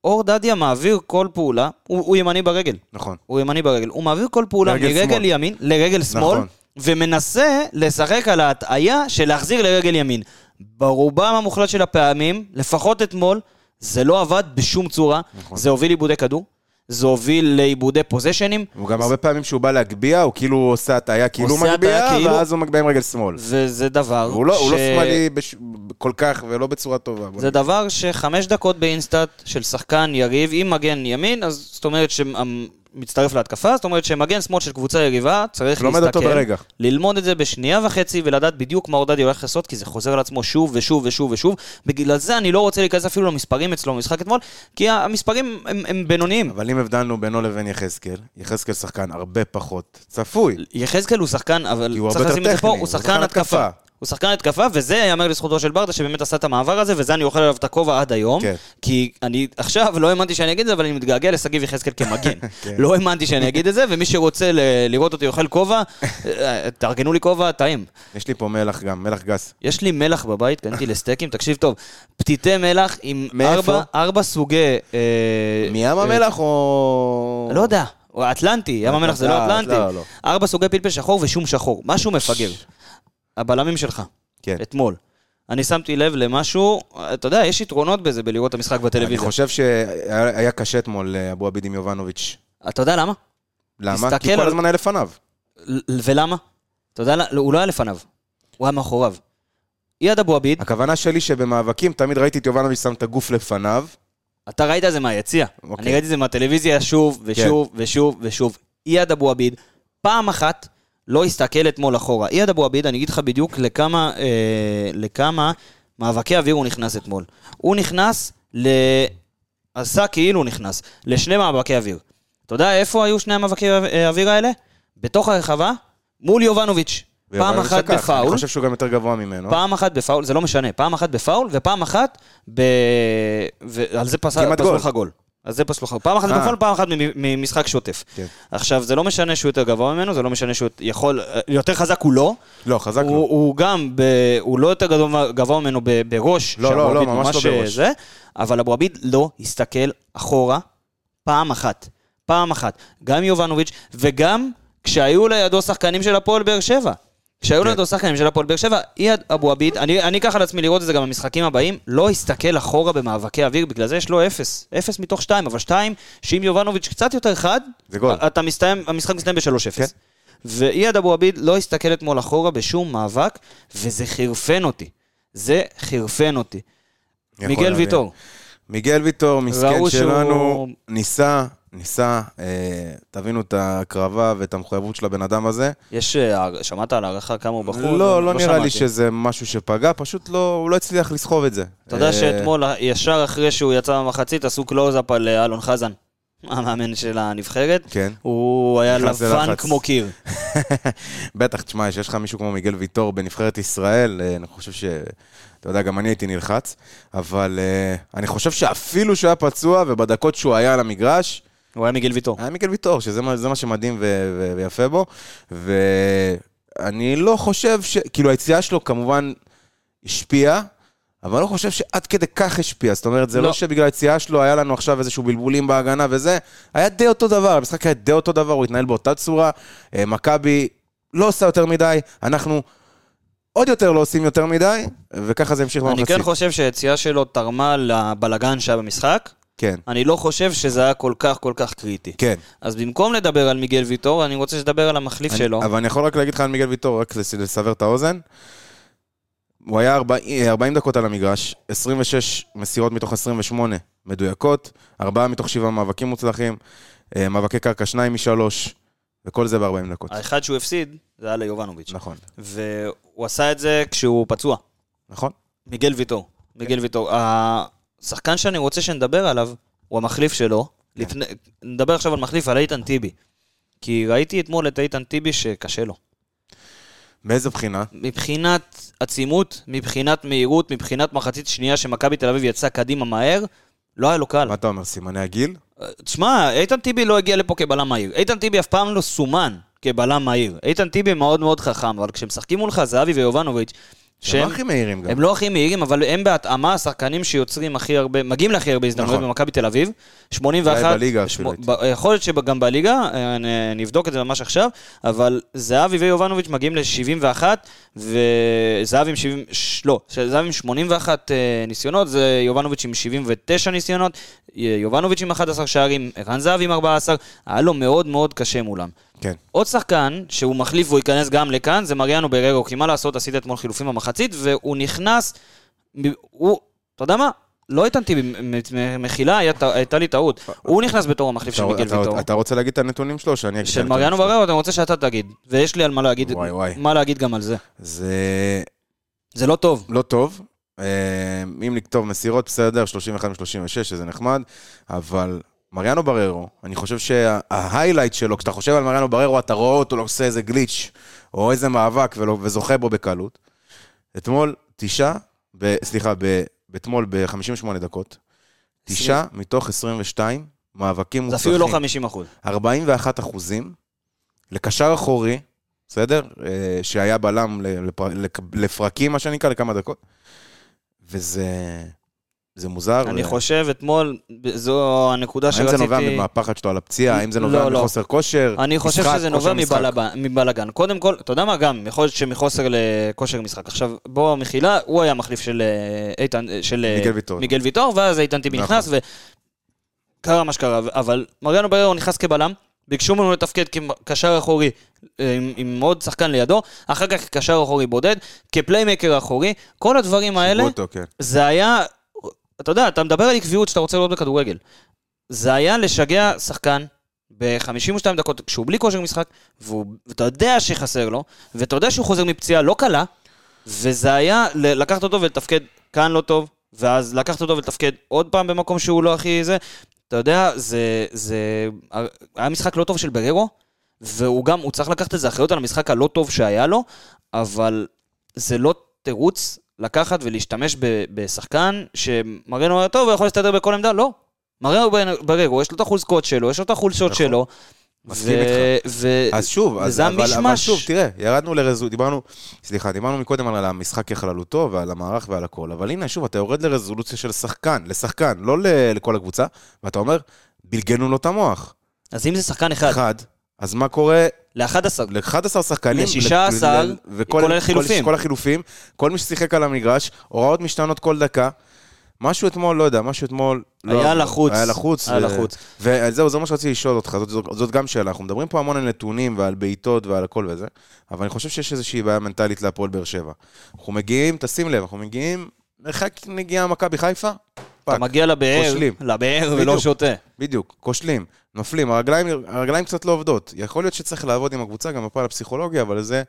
אור דדיה מעביר כל פעולה, הוא, הוא ימני ברגל, נכון. הוא ימני ברגל, הוא מעביר כל פעולה לרגל מרגל שמאל. ימין לרגל שמאל, נכון. ומנסה לשחק על ההטעיה של להחזיר לרגל ימין. ברובם המוחלט של הפעמים, לפחות אתמול, זה לא עבד בשום צורה. נכון. זה הוביל איבודי כדור, זה הוביל לאיבודי פוזיישנים, הוא גם הרבה פעמים שהוא בא להגביה, הוא כאילו עושה הטעיה כאילו מגביה, כאילו- ואז הוא מגביה עם רגל שמאל. וזה דבר הוא לא, הוא לא ש- שמאלי בש... כל כך ולא בצורה טובה. זה נגיד. דבר שחמש דקות באינסטאט של שחקן יריב עם מגן ימין, אז זאת אומרת שמצטרף להתקפה, זאת אומרת שמגן שמאל של קבוצה יריבה צריך להסתכל. ללמוד את זה בשנייה וחצי ולדעת בדיוק מה עודדי הולך לעשות, כי זה חוזר על עצמו שוב ושוב ושוב ושוב. בגלל זה אני לא רוצה להיכנס אפילו למספרים אצלו במשחק אתמול, כי המספרים הם, הם בינוניים. אבל אם הבדלנו בינו לבין יחזקאל, יחזקאל שחקן הרבה פחות צפוי. יחזקאל הוא שחקן, אבל צריך לשים את זה פה, הוא שחקן התקפה. הוא שחקן התקפה, וזה ייאמר לזכותו של ברדה, שבאמת עשה את המעבר הזה, וזה אני אוכל עליו את הכובע עד היום. כן. כי אני עכשיו לא האמנתי שאני אגיד את זה, אבל אני מתגעגע לשגיב יחזקאל כמגן. [laughs] כן. לא האמנתי שאני אגיד את זה, ומי שרוצה לראות אותי אוכל כובע, אה, תארגנו לי כובע, טעים. יש לי פה מלח גם, מלח גס. יש לי מלח בבית, קניתי לסטייקים, תקשיב טוב, פתיתי מלח עם? ארבע, ארבע סוגי... אה, מים אה, המלח או... לא יודע, הוא אטלנטי, ים המלח זה לא אה, אטלנטי. לא, לא. ארבע סוגי פלפל שחור ושום שחור, משהו מפגר. הבלמים שלך, כן. אתמול. אני שמתי לב למשהו, אתה יודע, יש יתרונות בזה בלראות את המשחק אני בטלוויזיה. חושב שהיה היה קשה אתמול לאבו עביד עם יובנוביץ'. אתה יודע למה? למה? כי כל על- הזמן היה לפניו. ולמה? אתה יודע, לא, הוא לא היה לפניו, הוא היה מאחוריו. אייד אבו עביד, הכוונה שלי שבמאבקים תמיד ראיתי את יובנוביץ' שם את הגוף לפניו. אתה ראית את זה מהיציע. אוקיי. אני ראיתי את זה מהטלוויזיה שוב ושוב ושוב ושוב. אייד אבו עביד, פעם אחת לא הסתכל אתמול אחורה. אייד אבו עביד, אני אגיד לך בדיוק לכמה, אה, לכמה מאבקי אוויר הוא נכנס אתמול. הוא נכנס ל... עשה כאילו הוא נכנס לשני מאבקי אוויר. אתה יודע איפה היו שני המאבקי האוויר האלה? בתוך הרחבה, מול יובנוביץ'. פעם אחת. אני בפאול, חושב שהוא גם יותר גבוה ממנו. פעם אחת בפאול, זה לא משנה, פעם אחת בפאול ופעם אחת ב... ועל זה פס... כמעט פסלו גול. לך גול. על זה פסלו לך. פעם אחת אה. בפאול, פעם אחת ממשחק שוטף. כן. עכשיו, זה לא משנה שהוא יותר גבוה ממנו, זה לא משנה שהוא יכול... יותר חזק הוא לא. לא, חזק הוא, לו. הוא גם, ב... הוא לא יותר גבוה, גבוה ממנו ב... בראש. לא, לא, לא, עביד ממש לא בראש. זה, אבל אבו עביד לא הסתכל אחורה פעם אחת. פעם אחת. גם יובנוביץ' וגם כשהיו לידו שחקנים של הפועל באר שבע. כשהיו כן. לידו שחקנים של הפועל באר שבע, אייד אבו עביד, אני, אקח על עצמי לראות את זה גם במשחקים הבאים, לא הסתכל אחורה במאבקי אוויר, בגלל זה יש לו אפס. אפס מתוך שתיים, אבל שתיים, שאם יובנוביץ' קצת יותר חד, המשחק מסתיים ב-3-0. כן. ואייד אבו עביד לא הסתכל אתמול אחורה בשום מאבק, וזה חירפן אותי. זה חירפן אותי. מיגל. ויטור. מיגל ויטור, מסכן שלנו, ניסה, ניסה, אה, תבינו את ההקרבה ואת המחויבות של הבן אדם הזה. יש, אה, שמעת על הערכה כמה הוא בחור? לא, לא נראה לי שמעתי. שזה משהו שפגע, פשוט לא, הוא לא הצליח לסחוב את זה. אתה יודע אה, שאתמול, ישר אחרי שהוא יצא במחצית, עשו קלוזאפ על אה, אלון חזן, [laughs] המאמן של הנבחרת. כן. הוא היה לבן ללחץ. כמו קיר. [laughs] בטח, תשמע, שיש לך מישהו כמו מיגל ויטור בנבחרת ישראל, אה, אני חושב ש... אתה יודע, גם אני הייתי נלחץ, אבל אה, אני חושב שאפילו שהוא היה פצוע, ובדקות שהוא היה על המגרש, הוא היה מיגל ויטור. היה מיגל ויטור, שזה מה, מה שמדהים ו- ו- ויפה בו, ואני לא חושב ש... כאילו, היציאה שלו כמובן השפיעה, אבל אני לא חושב שעד כדי כך השפיע. זאת אומרת, זה לא, לא. שבגלל היציאה שלו היה לנו עכשיו איזשהו בלבולים בהגנה וזה, היה די אותו דבר, המשחק היה די אותו דבר, הוא התנהל באותה צורה. אה, מכבי לא עושה יותר מדי, אנחנו עוד יותר לא עושים יותר מדי, וככה זה המשיך אני במחצית. כן חושב שהיציאה שלו תרמה לבלגן שהיה במשחק. כן, אני לא חושב שזה היה כל כך כל כך קריטי. כן. אז במקום לדבר על מיגל ויטור, אני רוצה שתדבר על המחליף אני- שלו. אבל אני יכול רק להגיד לך על מיגל ויטור, רק לס- לסבר את האוזן. הוא היה 40, 40 דקות על המגרש, 26 מסירות מתוך 28 מדויקות, 4 מתוך 7 מאבקים מוצלחים, אה, מאבקי קרקע 2 מ-3, וכל זה ב-40 דקות. האחד שהוא הפסיד, זה היה ליובנוביץ'. נכון, והוא עשה את זה כשהוא פצוע. נכון? מיגל ויטור. מיגל ויטור. השחקן שאני רוצה שנדבר עליו, הוא המחליף שלו. לפני, נדבר עכשיו על מחליף, על איתן טיבי. כי ראיתי אתמול את איתן טיבי שקשה לו. מאיזה בחינה? מבחינת עצימות, מבחינת מהירות, מבחינת מחצית שנייה שמכבי תל אביב יצא קדימה מהר, לא היה לו קל. מה אתה אומר, סימני הגיל? תשמע, איתן טיבי לא הגיע לפה כבלם מהיר. איתן טיבי אף פעם לא סומן כבלם מהיר. איתן טיבי מאוד מאוד חכם, אבל כשמשחקים מולך זהבי ויובנוביץ', שהם לא הכי מהירים גם. הם לא הכי מהירים, אבל הם בהתאמה השחקנים שיוצרים הכי הרבה, מגיעים להכי הרבה הזדמנויות נכון. במכבי תל אביב. 81. אולי בליגה אפילו יכול להיות שגם בליגה, אה, נ- נבדוק את זה ממש עכשיו, אבל זהבי ויובנוביץ' מגיעים ל-71, וזהבי עם 70, ש- לא, זהבי עם 81 אה, ניסיונות, זה יובנוביץ' עם 79 ניסיונות, יובנוביץ' עם 11 שערים, ערן זהב עם 14, היה לו מאוד מאוד קשה מולם. כן. עוד שחקן שהוא מחליף והוא ייכנס גם לכאן, זה מריאנו בררו, כי מה לעשות, עשית אתמול חילופים במחצית, והוא נכנס, הוא, אתה יודע מה? לא איתנתי, מחילה, הייתה- לי טעות. הוא נכנס בתור המחליף של אתה- מיגל אתה- ויטור. אתה רוצה להגיד את הנתונים שלו, שאני אגיד את של הנתונים מריאנו שלו? בררו, אני רוצה שאתה תגיד, ויש לי על מה להגיד, וואי, וואי. מה להגיד גם על זה. זה זה לא טוב. לא טוב. אה, אם לכתוב מסירות, בסדר, 31 מ-36, שזה נחמד, אבל מריאנו בררו, אני חושב שההיילייט שלו, כשאתה חושב על מריאנו בררו, אתה רואה אותו לא עושה איזה גליץ', או איזה מאבק, ולא- וזוכה בו בקלות. אתמול, תשעה, ב- סליחה, ב- אתמול ב-58 דקות, תשעה מתוך 22 מאבקים זה מוצלחים. אפילו לא 50 אחוז. 41 אחוזים, לקשר אחורי, בסדר? אה, שהיה בלם לפרקים, מה שנקרא, לכמה דקות. וזה זה מוזר. אני חושב אתמול, זו הנקודה האם שרציתי... זה נובע מהפחד שלו על הפציעה? האם זה לא, נובע לא. מחוסר כושר? אני חושב שזה נובע מבלאגן. קודם כל, אתה יודע מה? גם, יכול להיות שמחוסר לכושר משחק. עכשיו, בוא, מחילה, הוא היה מחליף של אה, איתן, אה, של אה, מיגל ויטור. מיגל ויטור, ואז איתן טיבי נכון. נכנס, וקרה מה שקרה. אבל מריאנו בררו נכנס כבלם, ביקשו ממנו לתפקד כקשר אחורי עם, עם עוד שחקן לידו, אחר כך כקשר אחורי בודד, כפליימקר אחורי, כל הדברים האלה, אותו, כן. זה היה, אתה יודע, אתה מדבר על עקביות שאתה רוצה לראות בכדורגל. זה היה לשגע שחקן ב-52 דקות כשהוא בלי כושר משחק, ואתה יודע שחסר לו, ואתה יודע שהוא חוזר מפציעה לא קלה, וזה היה לקחת אותו ולתפקד כאן לא טוב, ואז לקחת אותו ולתפקד עוד פעם במקום שהוא לא הכי זה. אתה יודע, זה, זה היה משחק לא טוב של בררו, והוא גם, הוא צריך לקחת איזה אחריות על המשחק הלא טוב שהיה לו, אבל זה לא תירוץ לקחת ולהשתמש ב- בשחקן שמרינו היה טוב ויכול להסתדר בכל עמדה, לא. מרינו בררו, יש לו את החוזקות שלו, יש לו את החולשות נכון. שלו. מסכים ו- איתך. ו- אז שוב, אז, אבל, אבל. שוב, תראה, ירדנו לרזולוציה, דיברנו, סליחה, דיברנו מקודם על המשחק ככללותו ועל המערך ועל הכל, אבל הנה, שוב, אתה יורד לרזולוציה של שחקן, לשחקן, לא ל- לכל הקבוצה, ואתה אומר, בלגנו לו את המוח. אז אם זה שחקן אחד, אחד, אז מה קורה ל-11, ל-11 שחקנים, ל-16, ל- ל- וכל- כולל כל- חילופים. כל החילופים, כל מי ששיחק על המגרש, הוראות משתנות כל דקה. משהו אתמול, לא יודע, משהו אתמול... לא- היה לחוץ. היה לחוץ. היה ו- לחוץ. וזהו, זה מה שרציתי לשאול אותך, זאת, זאת, זאת גם שאלה. אנחנו מדברים פה המון על נתונים ועל בעיטות ועל הכל וזה, אבל אני חושב שיש איזושהי בעיה מנטלית להפועל באר שבע. אנחנו מגיעים, תשים לב, אנחנו מגיעים, מרחק נגיעה מכבי חיפה, אתה מגיע לבאר, כושלים. לבאר ולא. שותה. בדיוק, כושלים, נופלים, הרגליים, הרגליים קצת לא עובדות. יכול להיות שצריך לעבוד עם הקבוצה גם בפן הפסיכולוגי, אבל זה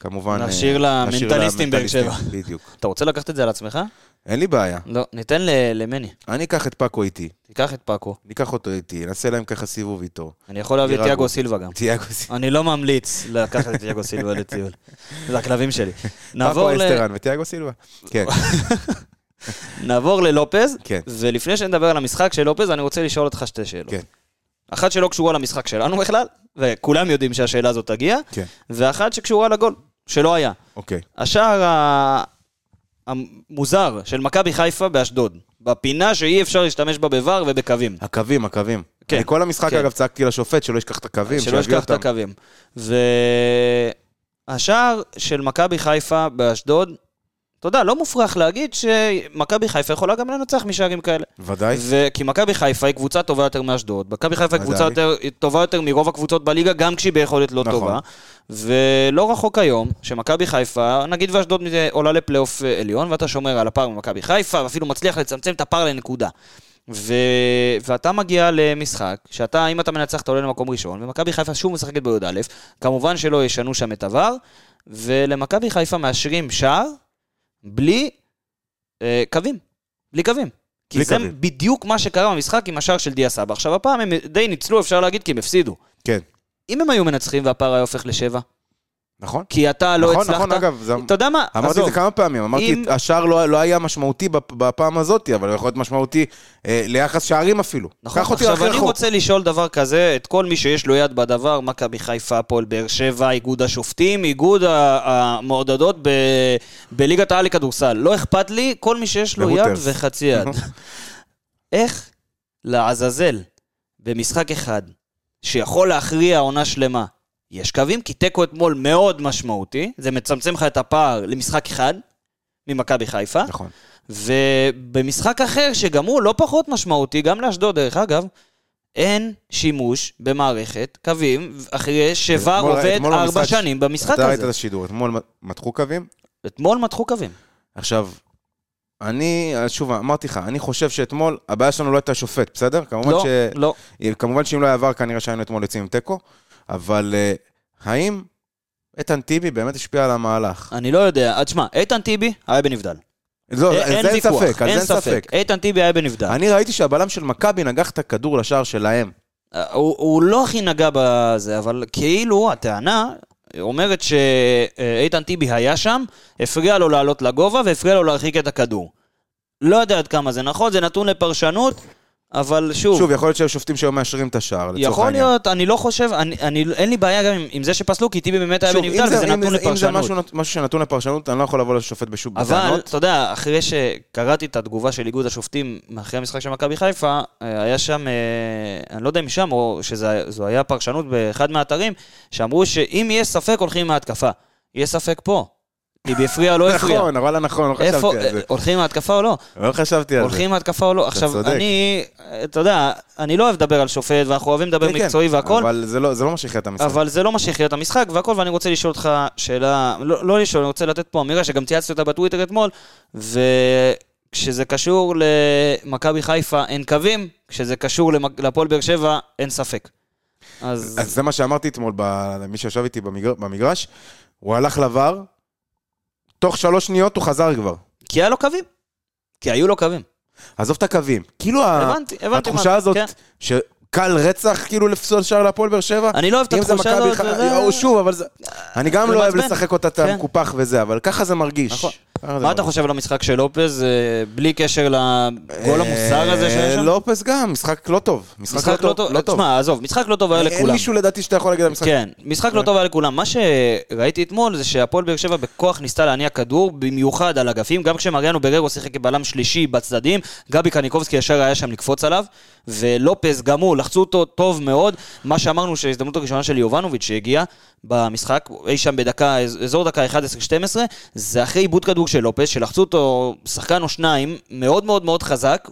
כמובן... נשאיר אה, למנטליסטים באר שבע. בדיוק. [laughs] אתה רוצה לקחת את זה על עצמך? אין לי בעיה. לא, ניתן למני. אני אקח את פאקו איתי, תיקח את פאקו. ניקח אותו איתי, נעשה להם ככה סיבוב איתו. אני יכול להביא את. תיאגו סילבה גם. תיאגו סילבה. אני לא ממליץ לקחת את תיאגו סילבה לטיול. [laughs] זה הכלבים שלי. פאקו נעבור ל- אסטרן ותיאגו סילבה. כן, [laughs] נעבור ללופז, כן. ולפני שנדבר על המשחק של לופז, אני רוצה לשאול אותך שתי שאלות. כן. אחת שלא קשורה למשחק שלנו בכלל, וכולם יודעים שהשאלה הזאת תגיע, כן. ואחת שקשורה לגול, שלא היה. אוקיי. השער ה- המוזר של מכבי חיפה באשדוד, בפינה שאי אפשר להשתמש בה בVAR ובקווים. הקווים, הקווים. כן, אני כל המשחק, כן. אגב, צעקתי לשופט שלא ישכח את הקווים, שלא ישכח את. הקווים. והשער של מכבי חיפה באשדוד, אתה יודע, לא מופרך להגיד שמכבי חיפה יכולה גם לנצח משערים כאלה. ודאי. ו- כי מכבי חיפה היא קבוצה טובה יותר מאשדוד, מכבי חיפה היא קבוצה. יותר, טובה יותר מרוב הקבוצות בליגה, גם כשהיא ביכולת לא נכון. טובה. ולא רחוק היום, שמכבי חיפה, נגיד ואשדוד מזה עולה לפלייאוף אה, עליון, ואתה שומר על הפער ממכבי חיפה, ואפילו מצליח לצמצם את הפער לנקודה. ו... ואתה מגיע למשחק, שאתה, אם אתה מנצח, אתה עולה למקום ראשון, ומכבי חיפה שוב משחקת בי"א, כמובן שלא ישנו שם את עבר, ולמכבי חיפה מאשרים שער בלי אה, קווים. בלי קווים. כי בלי זה קווים. בדיוק מה שקרה במשחק עם השער של דיה סבא. עכשיו, הפעם הם די ניצלו, אפשר להגיד, כי הם הפסידו. כן. אם הם היו מנצחים והפער היה הופך לשבע, נכון. כי אתה לא נכון, הצלחת... נכון, אגב, זה- אתה יודע מה? אמרתי את עזוב. זה כמה פעמים, אמרתי, אם- השער לא, לא היה משמעותי בפ- בפעם הזאת, אבל הוא יכול להיות משמעותי אה, ליחס שערים אפילו. נכון, עכשיו אני רחוק. רוצה לשאול דבר כזה, את כל מי שיש לו יד בדבר, מכבי חיפה, הפועל באר שבע, איגוד השופטים, איגוד המעודדות ב- בליגת העל לכדורסל. לא אכפת לי, כל מי שיש לו יד. וחצי יד. איך לעזאזל במשחק אחד, שיכול להכריע עונה שלמה, יש קווים? כי תיקו אתמול מאוד משמעותי, זה מצמצם לך את הפער למשחק אחד ממכבי חיפה. נכון. ובמשחק אחר, שגם הוא לא פחות משמעותי, גם לאשדוד דרך אגב, אין שימוש במערכת קווים אחרי שוואר עובד ארבע שנים במשחק אתה ראית את הזה. השידור, אתמול מתחו קווים? אתמול מתחו קווים. עכשיו, אני, שוב, אמרתי לך, אני חושב שאתמול, הבעיה שלנו לא הייתה שופט, בסדר? כמובן לא, ש... לא. כמובן שאם לא היה עבר, כנראה שהיינו אתמול יוצאים עם תיקו, אבל אה, האם איתן טיבי באמת השפיע על המהלך? אני לא יודע. אז שמע, איתן טיבי היה בנבדל. לא, אין- על אין זה אין ויכוח, ספק, זה אין ספק. איתן טיבי היה בנבדל. אני ראיתי שהבלם של מכבי נגח את הכדור לשער שלהם. הוא, הוא לא הכי נגע בזה, אבל כאילו הטענה אומרת שאיתן טיבי היה שם, הפריע לו לעלות לגובה והפריע לו להרחיק את הכדור. לא יודע עד כמה זה נכון, זה נתון לפרשנות, אבל שוב, שוב, יכול להיות שהיו שופטים שהיו מאשרים את השער, לצורך יכול העניין. להיות, אני לא חושב, אני, אני, אין לי בעיה גם עם, עם זה שפסלו, כי טיבי באמת היה שוב, בנבדל אם וזה אם נתון אם זה לפרשנות. משהו, משהו שנתון לפרשנות, אני לא יכול לבוא לשופט אבל, בטענות. אתה יודע, אחרי שקראתי את התגובה של איגוד השופטים אחרי המשחק של מכבי חיפה, אה, היה שם, אה, אני לא יודע אם משם, או שזו היה פרשנות באחד מהאתרים, שאמרו שאם יהיה ספק, הולכים עם ההתקפה. יהיה ספק פה. טיבי הפריע, לא הפריע. נכון, אבל נכון, לא חשבתי על זה. הולכים עם ההתקפה או לא? לא חשבתי על זה. הולכים עם ההתקפה או לא? עכשיו. אני, אתה יודע, אני לא אוהב לדבר על שופט, ואנחנו אוהבים לדבר כן, כן, מקצועי והכל, אבל זה לא- זה לא מה שהכריע את המשחק. אבל זה לא מה שהכריע את המשחק והכל, ואני רוצה לשאול אותך שאלה, לא, לא לשאול, אני רוצה לתת פה אמירה שגם צייצתי אותה בטוויטר אתמול, וכשזה קשור למכבי חיפה אין קווים, כשזה קשור להפועל באר שבע אין ספק. אז אז זה מה שאמרתי אתמול ב- למי שישב איתי במגר- במגרש, הוא הלך לבר, תוך שלוש שניות הוא חזר כבר. כי היה לו קווים. כי היו לו קווים. עזוב את הקווים. כאילו הבנתי, הבנתי. התחושה מה- הזאת, כן. שקל רצח כאילו לפסול שער להפועל באר שבע, אני לא אוהב את אם זה התחושה הזאת. ח- וזה- שוב, אבל זה... אני גם לא אוהב. לשחק אותה את כן. המקופח וזה, אבל ככה זה מרגיש. זה מה אתה מרגיש. חושב על המשחק של לופז, אה, בלי קשר לגול המוסר הזה אה, שם? לופס גם, משחק לא טוב. משחק לא טוב. תשמע, עזוב, משחק לא טוב היה אין לכולם. מישהו לדעתי שאתה יכול להגיד על המשחק. כן, משחק לא טוב היה לכולם. מה שראיתי אתמול זה שהפועל באר שבע בכוח ניסתה להניע כדור, במיוחד על אגפים, גם כשמריאנו בררו שיחק כבלם שלישי בצדדים, גבי קניקובסקי ישר היה שם לקפוץ עליו, ולופז גם הוא, לחצו אותו טוב מאוד. מה שאמרנו שההזדמנות הראשונה של יובנוביץ' שהגיע במשחק, אי שם בדקה, אזור דקה 11-12, זה אחרי עיבוד כדור של לופז, שלחצו אותו שחקן או שניים, מאוד מאוד מאוד חזק.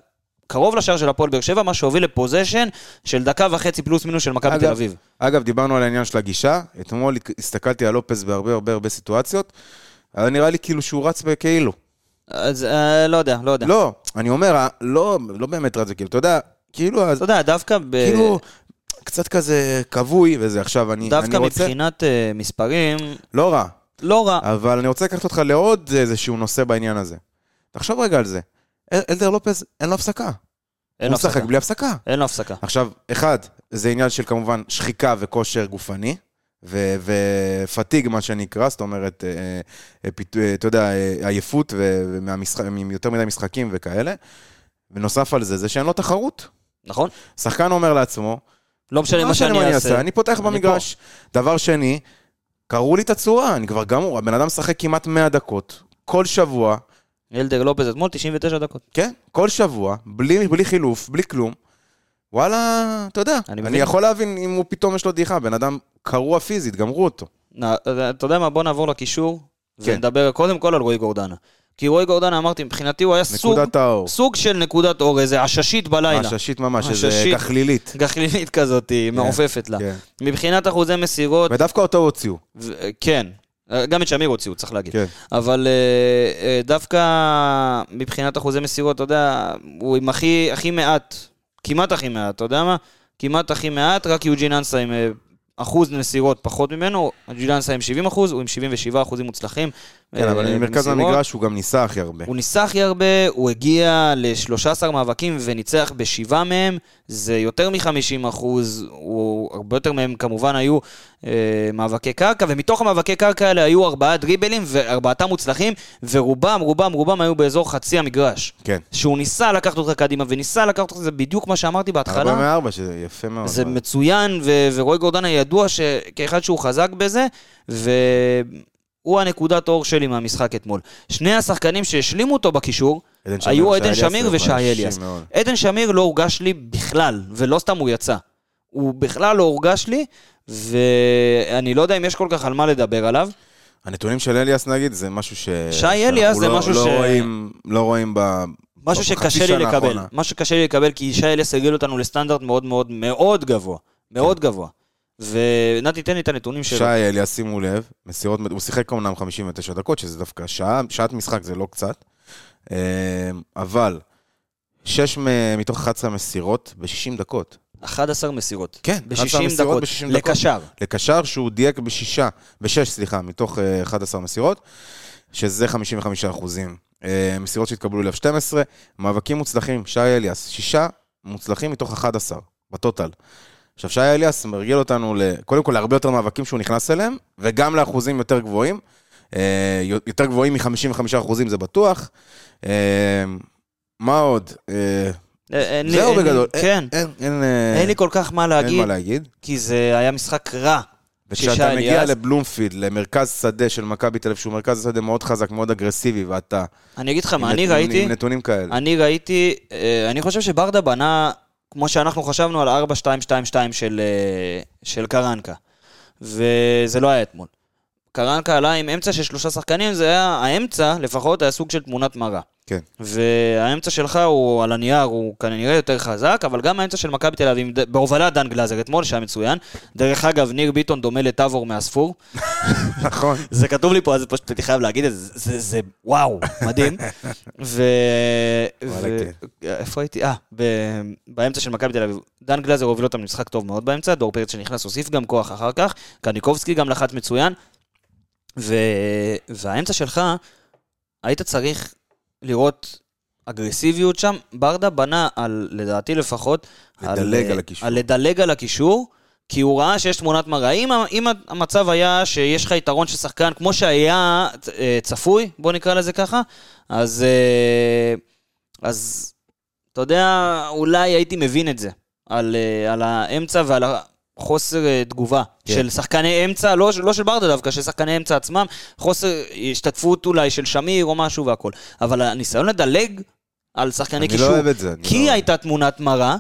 קרוב לשער של הפועל באר שבע, מה שהוביל לפוזיישן של דקה וחצי פלוס מינוס של מכבי תל אביב. אגב, דיברנו על העניין של הגישה, אתמול הסתכלתי על לופס בהרבה הרבה הרבה סיטואציות, היה נראה לי כאילו שהוא רץ בכאילו. אז אה, לא יודע, לא יודע. לא, אני אומר, לא, לא באמת רץ בכאילו, אתה יודע, כאילו, אתה יודע, דווקא, ב... כאילו, קצת כזה כבוי וזה, עכשיו אני, דווקא אני רוצה, מבחינת אה, מספרים, לא רע, לא רע. אבל אני רוצה לקחת אותך לעוד איזשהו נושא בעניין הזה. תחשוב רגע על זה, אל- אלדר לופז, אין לו הפסקה. אין הוא משחק. בלי הפסקה. אין לו הפסקה. עכשיו, אחד, זה עניין של כמובן שחיקה וכושר גופני, ו- ופתיג, מה שנקרא, זאת אומרת, אה, אה, אה, אתה יודע, אה, עייפות ו- ומהמשחק- מיותר מדי משחקים וכאלה. ונוסף על זה, זה שאין לו תחרות. נכון? שחקן אומר לעצמו, לא משנה מה שאני אעשה. אני פותח אני במגרש. דבר שני, קראו לי את הצורה, אני כבר גמור, הבן אדם משחק כמעט 100 דקות, כל שבוע, אלדר לופז אתמול 99 דקות. כן, כל שבוע, בלי, בלי חילוף, בלי כלום. וואלה, אתה יודע, אני אני, יכול להבין אם הוא פתאום יש לו דעיכה, בן אדם קרוע פיזית, גמרו אותו. נ- אתה יודע מה? בוא נעבור לקישור, כן. ונדבר קודם כל על רועי גורדנה. כי רועי גורדנה, אמרתי, מבחינתי הוא היה סוג, האור. סוג של נקודת אור, איזה עששית בלילה. עששית ממש, איזה. גחלילית. גחלילית כזאת, היא מעופפת לה. כן. מבחינת אחוזי מסירות, ודווקא אותו הוציאו. ו- כן. גם את שמיר הוציאו, צריך להגיד. כן. אבל אה, דווקא מבחינת אחוזי מסירות, אתה יודע, הוא עם הכי, הכי מעט, כמעט הכי מעט, אתה יודע מה? כמעט הכי מעט, רק יוג'ין אנסה עם אה, אחוז מסירות פחות ממנו, יוג'ין אנסה עם 70 אחוז, הוא עם 77 אחוזים מוצלחים. כן, אבל אה, ממרכז במסירות. המגרש הוא גם ניסה הכי הרבה. הוא ניסה הכי הרבה, הוא הגיע ל-13 מאבקים וניצח בשבעה מהם, זה יותר מ-50 אחוז, הוא, הרבה יותר מהם כמובן היו אה, מאבקי קרקע, ומתוך המאבקי קרקע האלה היו ארבעה דריבלים וארבעתם מוצלחים, ורובם, רובם, רובם היו באזור חצי המגרש. כן. שהוא ניסה לקחת אותך קדימה, וניסה לקחת אותך, זה בדיוק מה שאמרתי בהתחלה. 4 מ-4, שזה יפה מאוד. זה מצוין, ורועי גורדנה ידוע ש- כאחד שהוא חזק בזה, והוא הנקודת אור שלי מהמשחק אתמול. שני השחקנים שהשלימו אותו בקישור, היו עדן שמיר ושי אליאס. עדן שמיר לא הורגש לי בכלל, ולא סתם הוא יצא. הוא בכלל לא הורגש לי, ואני לא יודע אם יש כל כך על מה לדבר עליו. הנתונים של אליאס נגיד, זה משהו ש... שי אליאס זה לא- משהו לא ש- רואים, לא רואים ב... משהו שקשה לי לקבל. האחרונה. משהו שקשה לי לקבל, כי ישי אליאס הגיל אותנו לסטנדרט מאוד מאוד מאוד גבוה. מאוד גבוה. ונתי, תן לי את הנתונים שלו. שי אליאס, שימו לב, מסירות, הוא שיחק אומנם 59 דקות, שזה דווקא שעה, שעת משחק זה לא קצת, אה, אבל 6 מתוך 11 מסירות ב-60 דקות. 11 מסירות. כן, 11 ב-60 מסירות דקות. ב-60 דקות. לקשר. לקשר שהוא דייק בשישה, בשש, סליחה, מתוך אה, 11 מסירות, שזה 55 אחוזים. אה, מסירות שהתקבלו אליו 12, מאבקים מוצלחים, שי אליאס, שישה מוצלחים מתוך 11, בטוטל. עכשיו, שי אליאס מרגיל אותנו. קודם כל, להרבה יותר מאבקים שהוא נכנס אליהם, וגם לאחוזים יותר גבוהים. אה, יותר גבוהים מ-55 אחוזים, זה בטוח. אה, מה עוד? אה, אין זהו אין בגדול. כן. אין, אין, אין לי כל כך מה אין להגיד, מה להגיד. כי זה היה משחק רע. וכשאתה מגיע. לבלומפילד, למרכז שדה של מכבי תל אביב, שהוא מרכז שדה מאוד חזק, מאוד אגרסיבי, ואתה... אני אגיד לך מה, אני ראיתי, עם נתונים כאלה. אני ראיתי, אני חושב שברדה בנה, כמו שאנחנו חשבנו על 4-2-2-2 של, אה, של קרנקה. וזה לא היה אתמול. קרנקה עלה עם אמצע של שלושה שחקנים, זה היה, האמצע לפחות היה סוג של תמונת מראה. כן. והאמצע שלך הוא על הנייר, הוא כנראה יותר חזק, אבל גם האמצע של מכבי תל אביב, בהובלת דן גלאזר אתמול, שהיה מצוין. דרך אגב, ניר ביטון דומה לטאבור מהספור. [laughs] נכון. זה כתוב לי פה, אז פשוט הייתי חייב להגיד את זה, זה, זה, זה וואו, מדהים. [laughs] ו... ו... איפה הייתי? אה, ב... באמצע של מכבי תל אביב. דן גלזר הוביל אותם למשחק טוב מאוד באמצע, דור פרץ שנכנס הוסיף גם כוח אחר כך, קניקובסקי גם לחץ מצוין, ו... והאמצע שלך, היית צריך לראות אגרסיביות שם. ברדה בנה על, לדעתי לפחות, לדלג על הקישור. על לדלג על הקישור. כי הוא ראה שיש תמונת מראה. אם, אם המצב היה שיש לך יתרון של שחקן כמו שהיה אה, צפוי, בוא נקרא לזה ככה, אז, אה, אז אתה יודע, אולי הייתי מבין את זה, על, אה, על האמצע ועל החוסר אה, תגובה כן. של שחקני אמצע, לא, לא של ברדה דווקא, של שחקני אמצע עצמם, חוסר השתתפות אולי של שמיר או משהו והכל. אבל הניסיון לדלג על שחקני אני קישור, לא זה. כי לא. הייתה תמונת מראה,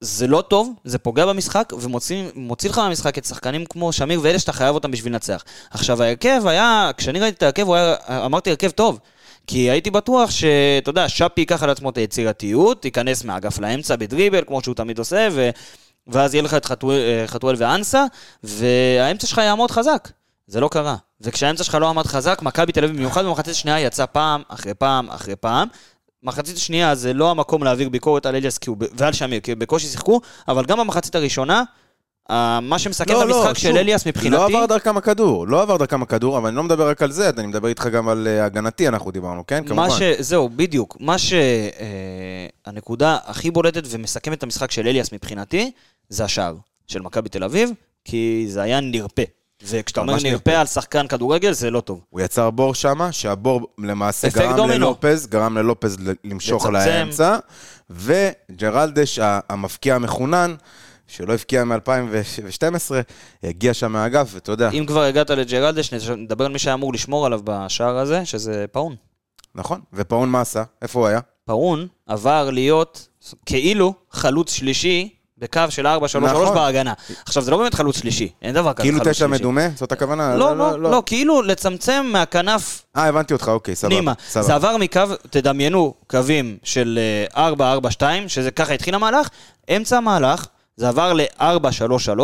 זה לא טוב, זה פוגע במשחק, ומוציא מוציא לך מהמשחק את שחקנים כמו שמיר ואלה שאתה חייב אותם בשביל לנצח. עכשיו, ההרכב היה, כשאני ראיתי את ההרכב, היה, אמרתי הרכב טוב. כי הייתי בטוח שאתה יודע, שפי ייקח על עצמו את היצירתיות, ייכנס מהאגף לאמצע בדריבל, כמו שהוא תמיד עושה, ו... ואז יהיה לך את חתואל, אה, חתואל ואנסה, והאמצע שלך יעמוד חזק. זה לא קרה. וכשהאמצע שלך לא עמד חזק, מכבי תל אביב במיוחד במחצית השנייה יצא פעם אחרי פעם אחרי פעם. מחצית השנייה זה לא המקום להעביר ביקורת על אליאס ועל שמיר, כי בקושי שיחקו, אבל גם במחצית הראשונה, אה, מה שמסכם את המשחק של שוב, אליאס מבחינתי... לא עבר דרכם הכדור, לא עבר דרכם הכדור, אבל אני לא מדבר רק על זה, אני מדבר איתך גם על אה, הגנתי, אנחנו דיברנו, כן? כמובן. ש... זהו, בדיוק. מה שהנקודה הכי בולטת ומסכמת את המשחק של אליאס מבחינתי, זה השער של מכבי תל אביב, כי זה היה נרפה. וכשאתה אומר נרפה. על שחקן כדורגל, זה לא טוב. הוא יצר בור שמה, שהבור למעשה גרם דומינו. ללופז, גרם ללופז למשוך לצמצם. לאמצע, וג'רלדש, המפקיע המחונן, שלא הבקיע מ-2012, הגיע שם מהאגף, ואתה יודע, אם כבר הגעת לג'רלדש, נדבר על מי שהיה אמור לשמור עליו בשער הזה, שזה פאון. נכון, ופאון מה עשה? איפה הוא היה? פאון עבר להיות כאילו חלוץ שלישי בקו של 4-3-3 נכון. בהגנה. עכשיו, זה לא באמת חלוץ שלישי, אין דבר כזה כאילו חלוץ תשע שלישי. מדומה? זאת הכוונה? לא, לא, לא, כאילו לצמצם מהכנף אה, הבנתי אותך, אוקיי, סבבה. פנימה. סבבה. זה עבר מקו, תדמיינו קווים של אה, 4-4-2, שזה ככה התחיל המהלך, אמצע המהלך, זה עבר ל-4-3-3,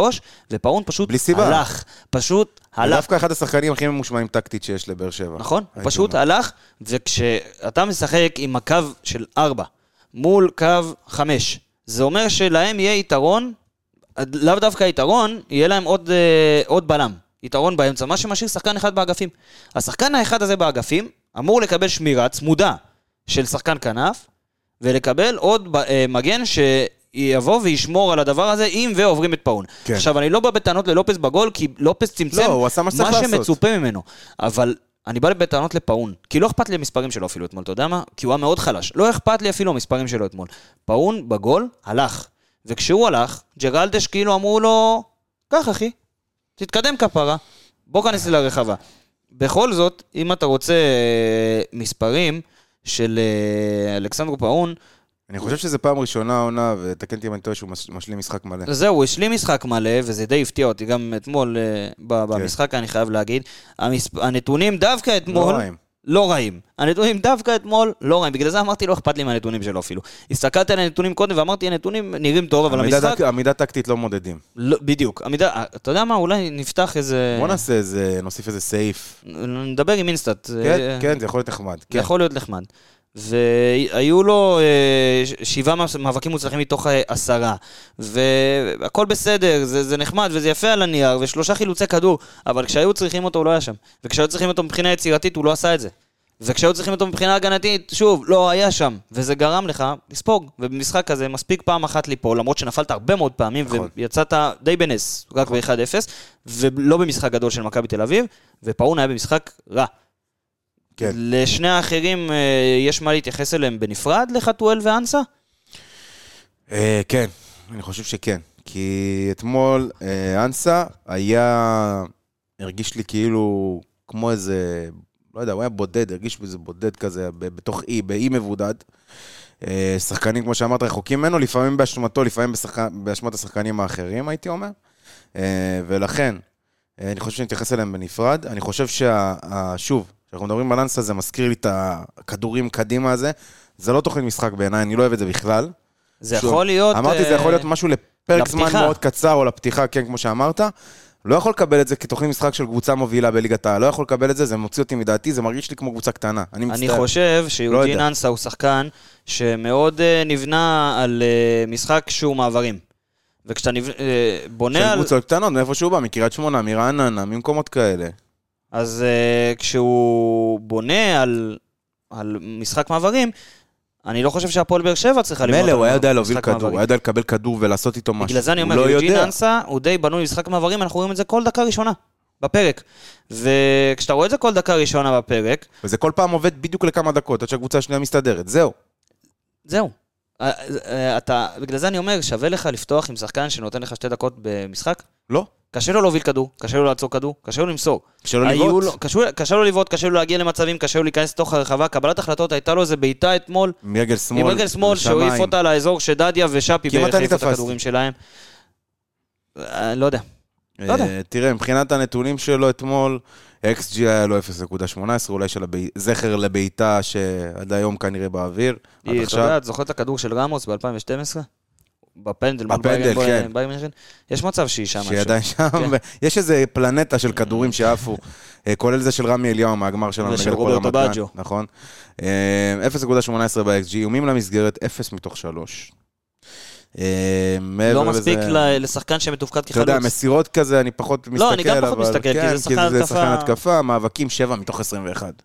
ופאון פשוט בלי סיבה. הלך. פשוט הלך. דווקא אחד השחקנים הכי ממושמעים טקטית שיש לבאר שבע. נכון, הוא פשוט אומר. הלך, וכשאתה משחק עם הקו של 4 מול קו 5, זה אומר שלהם יהיה יתרון, לאו דווקא יתרון, יהיה להם עוד, אה, עוד בלם. יתרון באמצע, מה שמשאיר שחקן אחד באגפים. השחקן האחד הזה באגפים אמור לקבל שמירה צמודה של שחקן כנף, ולקבל עוד אה, מגן שיבוא וישמור על הדבר הזה אם ועוברים את פאון. כן. עכשיו, אני לא בא בטענות ללופס בגול, כי לופס צמצם לא, הוא עשה מה שצריך לעשות. שמצופה ממנו. אבל אני בא בטענות לפאון, כי לא אכפת לי המספרים שלו אפילו אתמול, אתה יודע מה? כי הוא היה מאוד חלש. לא אכפת לי אפילו המספרים שלו אתמול. פאון בגול הלך. וכשהוא הלך, ג'רלדש כאילו אמרו לו, קח אחי, תתקדם כפרה, בוא כנס לי לרחבה. בכל זאת, אם אתה רוצה אה, מספרים של אה, אלכסנדרו פאון, אני חושב שזו פעם ראשונה העונה, ותקן אותי אם אני טועה שהוא מש- משלים משחק מלא. זהו, הוא השלים משחק מלא, וזה די הפתיע אותי גם אתמול אה, ב- במשחק, אני חייב להגיד. הנתונים דווקא אתמול... רעים. לא רעים. הנתונים דווקא אתמול לא רעים. בגלל זה אמרתי, לא אכפת לי מהנתונים שלו אפילו. הסתכלתי על הנתונים קודם ואמרתי, הנתונים נראים טוב, אבל המשחק... עמידה טקטית לא מודדים. לא, בדיוק. עמידה, אתה יודע מה, אולי נפתח איזה... בוא נעשה איזה, נוסיף איזה סעיף. נדבר עם אינסטאט. כן, אה, כן, זה יכול להיות נחמד. זה כן. יכול להיות נחמד. והיו לו אה, שבעה מאבקים מוצלחים מתוך אה, עשרה. והכל בסדר, זה, זה נחמד וזה יפה על הנייר, ושלושה חילוצי כדור, אבל כשהיו צריכים אותו הוא לא היה שם. וכשהיו צריכים אותו מבחינה יצירתית הוא לא עשה את זה. וכשהיו צריכים אותו מבחינה הגנתית, שוב, לא היה שם. וזה גרם לך לספוג. ובמשחק הזה מספיק פעם אחת ליפול, למרות שנפלת הרבה מאוד פעמים, נכון. ויצאת די בנס, רק ב-1-0, ולא במשחק גדול של מכבי תל אביב, ופאון היה במשחק רע. כן. לשני האחרים אה, יש מה להתייחס אליהם בנפרד, לחתואל ואנסה? אה, כן, אני חושב שכן. כי אתמול אה, אנסה היה, הרגיש לי כאילו כמו איזה, לא יודע, הוא היה בודד, הרגיש איזה בודד כזה, בתוך אי, באי מבודד. שחקנים, כמו שאמרת, רחוקים ממנו, לפעמים באשמתו, לפעמים בשחק... באשמת השחקנים האחרים, הייתי אומר. ולכן, אני חושב שנתייחס אליהם בנפרד. אני חושב ששוב, כשאנחנו מדברים על אנסה, זה מזכיר לי את הכדורים קדימה הזה. זה לא תוכנית משחק בעיניי, אני לא אוהב את זה בכלל. זה שוב, יכול להיות... אמרתי, זה אה, יכול להיות משהו לפרק זמן לפתיחה. מאוד קצר, או לפתיחה, כן, כמו שאמרת. לא יכול לקבל את זה כתוכנית משחק של קבוצה מובילה בליגת העל. לא יכול לקבל את זה, זה מוציא אותי מדעתי, זה מרגיש לי כמו קבוצה קטנה. אני אני מצטער. חושב לא שיוג'ין יודע. אנסה הוא שחקן שמאוד אה, נבנה על אה, משחק שהוא מעברים. וכשאתה נבנ- אה, של בונה על... קבוצות קטנות, מאיפה שהוא בא, מקריית שמונה, מרעננה, ממקומות כאלה. אז אה, כשהוא בונה על, על משחק מעברים, אני לא חושב שהפועל באר שבע צריכה לבנות מילא, על הוא היה יודע להוביל משחק כדור, מעברים. הוא היה יודע לקבל כדור ולעשות איתו משהו. בגלל זה אני אומר, לא יוג'ין. אנסה הוא די בנוי משחק מעברים, אנחנו רואים את זה כל דקה ראשונה בפרק. וכשאתה רואה את זה כל דקה ראשונה בפרק, וזה כל פעם עובד בדיוק לכמה דקות, עד שהקבוצה השנייה מסתדרת, זהו. זהו. אה, אה, אתה, בגלל זה אני אומר, שווה לך לפתוח עם שחקן שנותן לך שתי דקות במשחק? לא. קשה לו להוביל כדור, קשה לו לעצור כדור, קשה לו למסור. קשה לו לבעוט. קשה- קשה לו לבעוט, קשה לו להגיע למצבים, קשה לו להיכנס לתוך הרחבה. קבלת החלטות, הייתה לו איזה בעיטה אתמול, עם רגל שמאל. עם רגל שמאל, שהוא העיף. אותה לאזור שדדיה ושאפי בערך העיפו את. הכדורים שלהם. אה, לא יודע. לא יודע. אה, תראה, מבחינת הנתונים שלו אתמול, XG היה לו 0.18, אולי של הבי- זכר לבעיטה שעד היום כנראה באוויר. עד היא- אתה עכשיו. יודע, את זוכרת את הכדור של רמוס ב-2012? בפנדל, בפנדל, כן. ביירן מינכן? יש מצב שהיא שם. שהיא עדיין שם, כן. [laughs] יש איזה פלנטה של כדורים [laughs] שעפו, אה, כולל זה של רמי אליהו מהגמר שלנו. ושל רוברטו בג'ו. נכון. אה, 0.18 ב-XG, איומים למסגרת, 0 מתוך 3. לא מספיק לשחקן שמתופקד אתה יודע, כחלוץ. מסירות כזה, אני פחות מסתכל, לא, אני גם פחות מסתכל, כי כן, זה שחקן זה התקפה. שחקן התקפה, מאבקים 7 מתוך 21.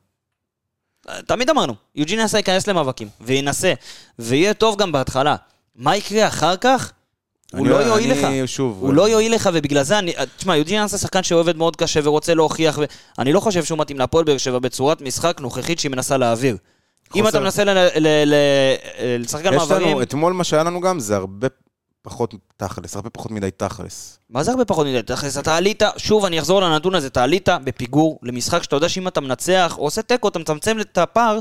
תמיד אמרנו, יוג'ין אנסה ייכנס למאבקים, וינסה, ויהיה טוב גם בהתחלה. מה יקרה אחר כך? הוא לא יועיל לך. שוב, הוא לא יועיל לך, ובגלל זה אני... תשמע, יוג'ין אנסה שחקן שעובד מאוד קשה ורוצה להוכיח, ואני לא חושב שהוא מתאים להפועל באר שבע בצורת משחק נוכחית שהיא מנסה להעביר. אם אתה מנסה לשחק על מעברים... אתמול מה שהיה לנו גם, זה הרבה פחות תכלס, הרבה פחות מדי תכלס. מה זה הרבה פחות מדי? תכלס, אתה עלית, שוב, אני אחזור לנתון הזה, אתה עלית בפיגור למשחק שאתה יודע שאם אתה מנצח או עושה תיקו, אתה מצמצם את הפער,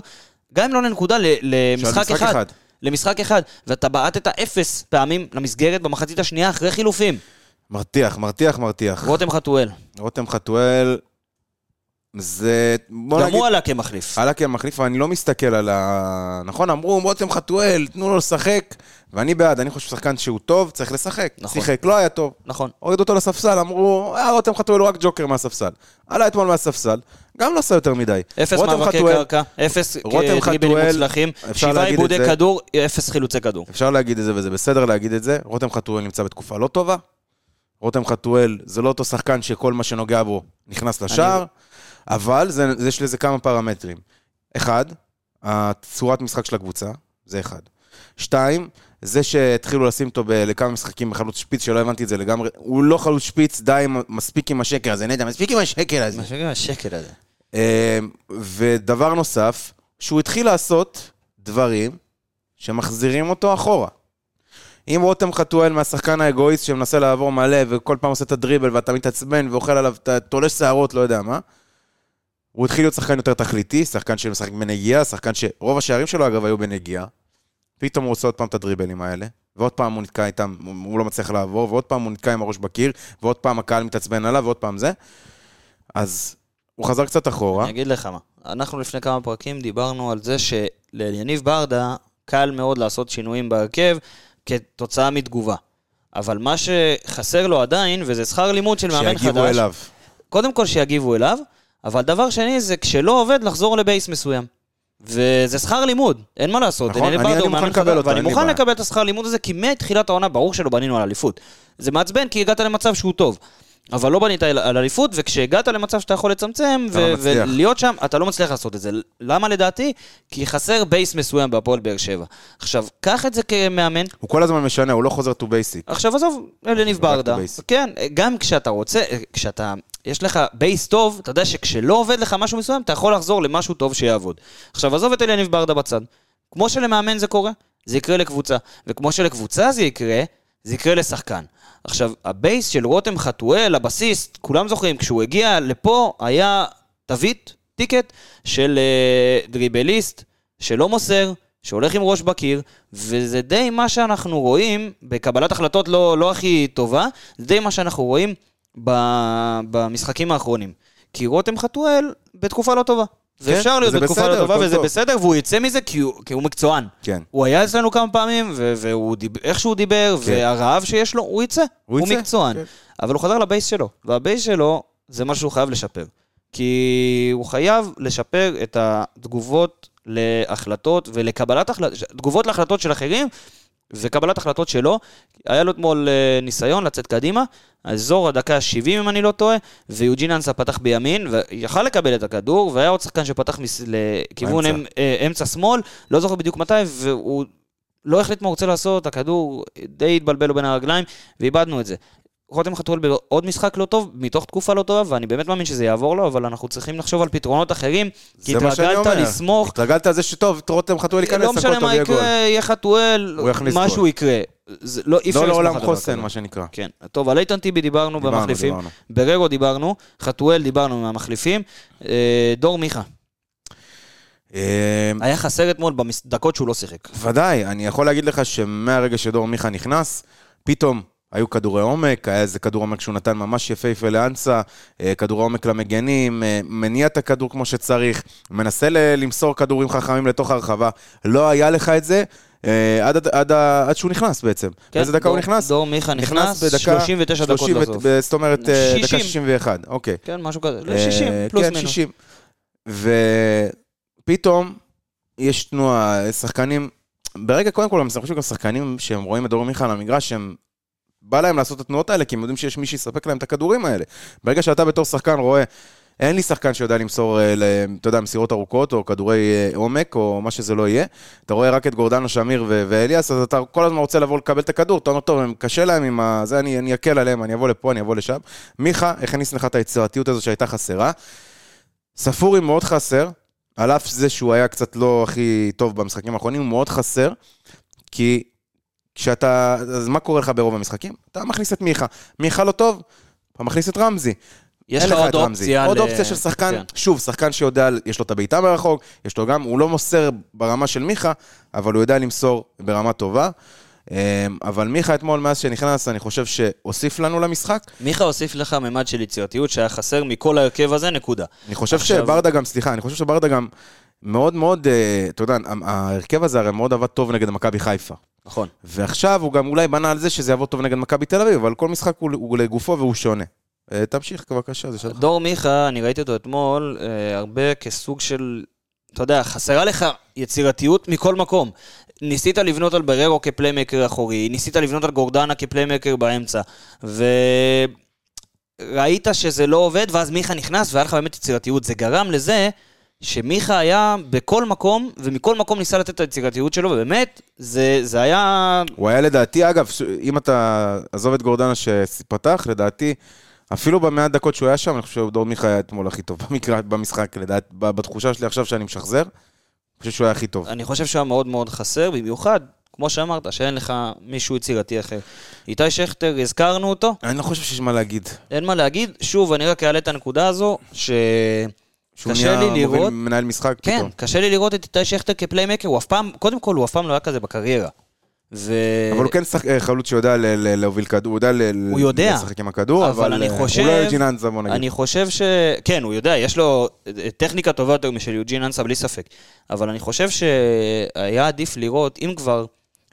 גם אם לא לנקודה, למשחק משחק אחד. אחד. למשחק אחד, ואתה בעטת אפס פעמים למסגרת במחצית השנייה אחרי חילופים. מרתיח, מרתיח, מרתיח. רותם חתואל, רותם חתואל, זה... גם נגיד... הוא עלה כמחליף. עלה כמחליף, ואני לא מסתכל על ה... נכון, אמרו, רותם חתואל, תנו לו לשחק, ואני בעד, אני חושב שחקן שהוא טוב, צריך לשחק. נכון. שיחק, לא היה טוב. נכון. הורידו אותו לספסל, אמרו, אה, רותם חתואל הוא רק ג'וקר מהספסל. עלה אתמול מהספסל, גם לא עשה יותר מדי. אפס מאבקי קרקע, אפס דריבלים חתואל, מוצלחים, שבעה עיבודי. כדור, אפס חילוצי כדור. אפשר להגיד את זה וזה בסדר להגיד את זה. רותם חתואל נמצא בתקופה לא טובה. רותם חתואל זה לא אותו שחקן שכל מה שנוגע בו נכנס לשער, אבל זה, זה, יש לזה כמה פרמטרים. אחד, הצורת משחק של הקבוצה, זה אחד. שתיים, זה שהתחילו לשים אותו ב- לכמה משחקים בחלוץ שפיץ, שלא הבנתי את זה לגמרי, הוא לא חלוץ שפיץ, די, עם- מספיק עם השקר הזה, נדע, מספיק עם השקר הזה. השקל הזה. אה, ודבר נוסף, שהוא התחיל לעשות דברים שמחזירים אותו אחורה. אם רותם חתואל מהשחקן האגואיסט שמנסה לעבור מלא וכל פעם עושה את הדריבל ואתה מתעצבן ואוכל עליו, אתה תולש שערות, לא יודע מה, הוא התחיל להיות שחקן יותר תכליתי, שחקן שמשחק בנגיעה, שחקן שרוב השערים שלו אגב היו בנגיעה, פתאום הוא עושה עוד פעם את הדריבלים האלה, ועוד פעם הוא נתקע איתם, הוא לא מצליח לעבור, ועוד פעם הוא נתקע עם הראש בקיר, ועוד פעם הקהל מתעצבן עליו, ועוד פעם זה. אז הוא חזר קצת אחורה. אני אגיד לך מה, אנחנו לפני כמה פרקים דיברנו על זה שליניב ברדה קל מאוד לעשות שינויים בהרכב כתוצאה מתגובה. אבל מה שחסר לו עדיין, וזה שכר לימוד של מאמן חדש, שיגיבו אליו. קודם כל שיגיבו אליו, אבל דבר שני זה כשלא עובד לחזור לבייס מסוים. וזה שכר לימוד, אין מה לעשות. נכון, אני- אני הוא מוכן לקבל אותו, ואני מוכן. לקבל את השכר לימוד הזה, כי מתחילת העונה ברור שלא בנינו על אליפות. זה מעצבן כי הגעת למצב שהוא טוב. אבל לא בנית על אליפות, וכשהגעת למצב שאתה יכול לצמצם לא ו-. ולהיות שם, אתה לא מצליח לעשות את זה. למה לדעתי? כי חסר base מסוים בהפועל באר שבע. עכשיו, קח את זה כמאמן, הוא כל הזמן משנה, הוא לא חוזר to basic. עכשיו עזוב, אליניב ברדה. כן, גם כשאתה רוצה, כשאתה, יש לך base טוב, אתה יודע שכשלא עובד לך משהו מסוים, אתה יכול לחזור למשהו טוב שיעבוד. עכשיו עזוב את אליניב ברדה בצד. כמו שלמאמן זה קורה, זה יקרה לקבוצה. וכמו שלקבוצה זה יקרה, זה יקרה לשחקן. עכשיו, ה base של רותם חתואל, הבסיס, כולם זוכרים, כשהוא הגיע לפה, היה תווית, ticket, של אה, דריבליסט, שלא מוסר, שהולך עם ראש בקיר, וזה די מה שאנחנו רואים, בקבלת החלטות לא, לא הכי טובה, זה די מה שאנחנו רואים במשחקים האחרונים. כי רותם חתואל בתקופה לא טובה. ואפשר להיות וזה בתקופה בסדר, לא טובה, וזה טוב. בסדר, והוא יצא מזה כי הוא, כי הוא מקצוען. כן. הוא היה אצלנו כמה פעמים, ו- והוא דיבר, איך שהוא דיבר, כן. והרעב שיש לו, הוא יצא. הוא הוא, יצא, מקצוען. כן. אבל הוא חזר לבייס שלו, והבייס שלו זה מה שהוא חייב לשפר. כי הוא חייב לשפר את התגובות להחלטות ולקבלת החלטות, תגובות להחלטות של אחרים וקבלת החלטות שלו. היה לו אתמול אה, ניסיון לצאת קדימה, אזור הדקה ה-70 אם אני לא טועה, ויוג'ין אנסה פתח בימין, ויכל לקבל את הכדור, והיה עוד שחקן שפתח מס... לכיוון באמצע. אמ, אה, אמצע שמאל, לא זוכר בדיוק מתי, והוא לא החליט מה הוא רוצה לעשות, הכדור די התבלבל לו בין הרגליים, ואיבדנו את זה. רותם חתואל בעוד משחק לא טוב, מתוך תקופה לא טובה, ואני באמת מאמין שזה יעבור לו, אבל אנחנו צריכים לחשוב על פתרונות אחרים, כי התרגלת. לסמוך, התרגלת על זה שטוב, רותם חתואל ייכנס, לא משנה מה. יקרה, יהיה חתואל, משהו. יקרה. זה לא, אי אפשר לא לעולם חוסן. מה שנקרא. כן. טוב, על איתן טיבי דיברנו דיברנו, במחליפים, דיברנו. בררו דיברנו, חתואל דיברנו מהמחליפים, אה, דור מיכה. אה, היה חסר אתמול בדקות שהוא לא שיחק. ודאי, אני יכול להגיד לך שמהרגע שדור מיכה נכנס, פתאום היו כדורי עומק, היה איזה כדור עומק שהוא נתן ממש יפהפה לאנסה, אה, כדורי עומק למגנים, אה, מניע את הכדור כמו שצריך, מנסה ל- למסור כדורים חכמים לתוך הרחבה. לא היה לך את זה אה, עד, עד, עד, עד שהוא נכנס בעצם. כן, באיזה דקה דור- הוא נכנס? דור מיכה נכנס, 39 דקות 30 בסוף. ו- זאת אומרת, אה, 60. דקה 61, אוקיי. כן, משהו כזה, אה, ל-60, פלוס כן, מינוס. 60. ופתאום יש תנועה, שחקנים, ברגע, קודם כל, אני חושב גם שחקנים שהם רואים את דור מיכה על המגרש, שהם... בא להם לעשות את התנועות האלה, כי הם יודעים שיש מי שיספק להם את הכדורים האלה. ברגע שאתה בתור שחקן רואה, אין לי שחקן שיודע למסור, אה, אתה יודע, מסירות ארוכות, או כדורי אה, עומק, או מה שזה לא יהיה. אתה רואה רק את גורדנו שמיר ו- ואליאס, אז אתה כל הזמן רוצה לבוא לקבל את הכדור, אתה אומר, טוב, הם קשה להם עם ה... זה, אני, אני אקל עליהם, אני אבוא לפה, אני אבוא לשם. מיכה הכניס לך את היצירתיות הזו שהייתה חסרה. ספורי מאוד חסר, על אף זה שהוא היה קצת לא הכי טוב במשחקים האחרונים, הוא מאוד חסר, כי כשאתה, אז מה קורה לך ברוב המשחקים? אתה מכניס את מיכה. מיכה לא טוב, אתה מכניס את רמזי. יש לך עוד. אופציה. עוד ל- אופציה של שחקן, כן. שוב, שחקן שיודע, יש לו את הבעיטה מרחוק, יש לו גם, הוא לא מוסר ברמה של מיכה, אבל הוא יודע למסור ברמה טובה. אמ, אבל מיכה אתמול, מאז שנכנס, אני חושב שהוסיף לנו למשחק. מיכה הוסיף לך ממד של יצירתיות שהיה חסר מכל ההרכב הזה, נקודה. אני חושב עכשיו- שברדה גם, סליחה, אני חושב שברדה גם מאוד מאוד, אה, אתה יודע, ההרכב הזה הרי מאוד עבד טוב נגד מכבי חיפה. נכון. ועכשיו הוא גם אולי בנה על זה שזה יעבוד טוב נגד מכבי תל אביב, אבל כל משחק הוא, הוא לגופו והוא שונה. אה, תמשיך בבקשה, זה שלך. דור מיכה, אני ראיתי אותו אתמול, אה, הרבה כסוג של, אתה יודע, חסרה לך יצירתיות מכל מקום. ניסית לבנות על בררו כפליימקר אחורי, ניסית לבנות על גורדנה כפליימקר באמצע, וראית שזה לא עובד, ואז מיכה נכנס והיה לך באמת יצירתיות. זה גרם לזה שמיכה היה בכל מקום, ומכל מקום ניסה לתת את היצירתיות שלו, ובאמת, זה, זה היה... הוא היה לדעתי, אגב, אם אתה עזוב את גורדנה שפתח, לדעתי, אפילו במעט דקות שהוא היה שם, אני חושב שדור מיכה היה אתמול הכי טוב [laughs] במקרה, במשחק, לדעת, בתחושה שלי עכשיו שאני משחזר, אני חושב שהוא היה הכי טוב. אני חושב שהוא היה מאוד מאוד חסר, במיוחד, כמו שאמרת, שאין לך מישהו יצירתי אחר. איתי שכטר, הזכרנו אותו, אני לא חושב שיש מה להגיד. אין מה להגיד. שוב, אני רק אעלה את הנקודה הזו, ש... שהוא נהיה מוביל לראות- מנהל משחק כן, פתאום. קשה לי לראות את איתי שכטר כפליימקר, הוא אף פעם, קודם כל, הוא אף פעם לא היה כזה בקריירה. ו... אבל הוא כן שח- אה, חלוץ שיודע ל- להוביל כדור, הוא יודע ל- הוא יודע. לשחק עם הכדור, אבל אבל אני אה, חושב- הוא לא יוג'ין אנסה, בוא נגיד. אני חושב ש... כן, הוא יודע, יש לו אה, טכניקה טובה יותר משל יוג'ין אנסה, בלי ספק. אבל אני חושב שהיה עדיף לראות, אם כבר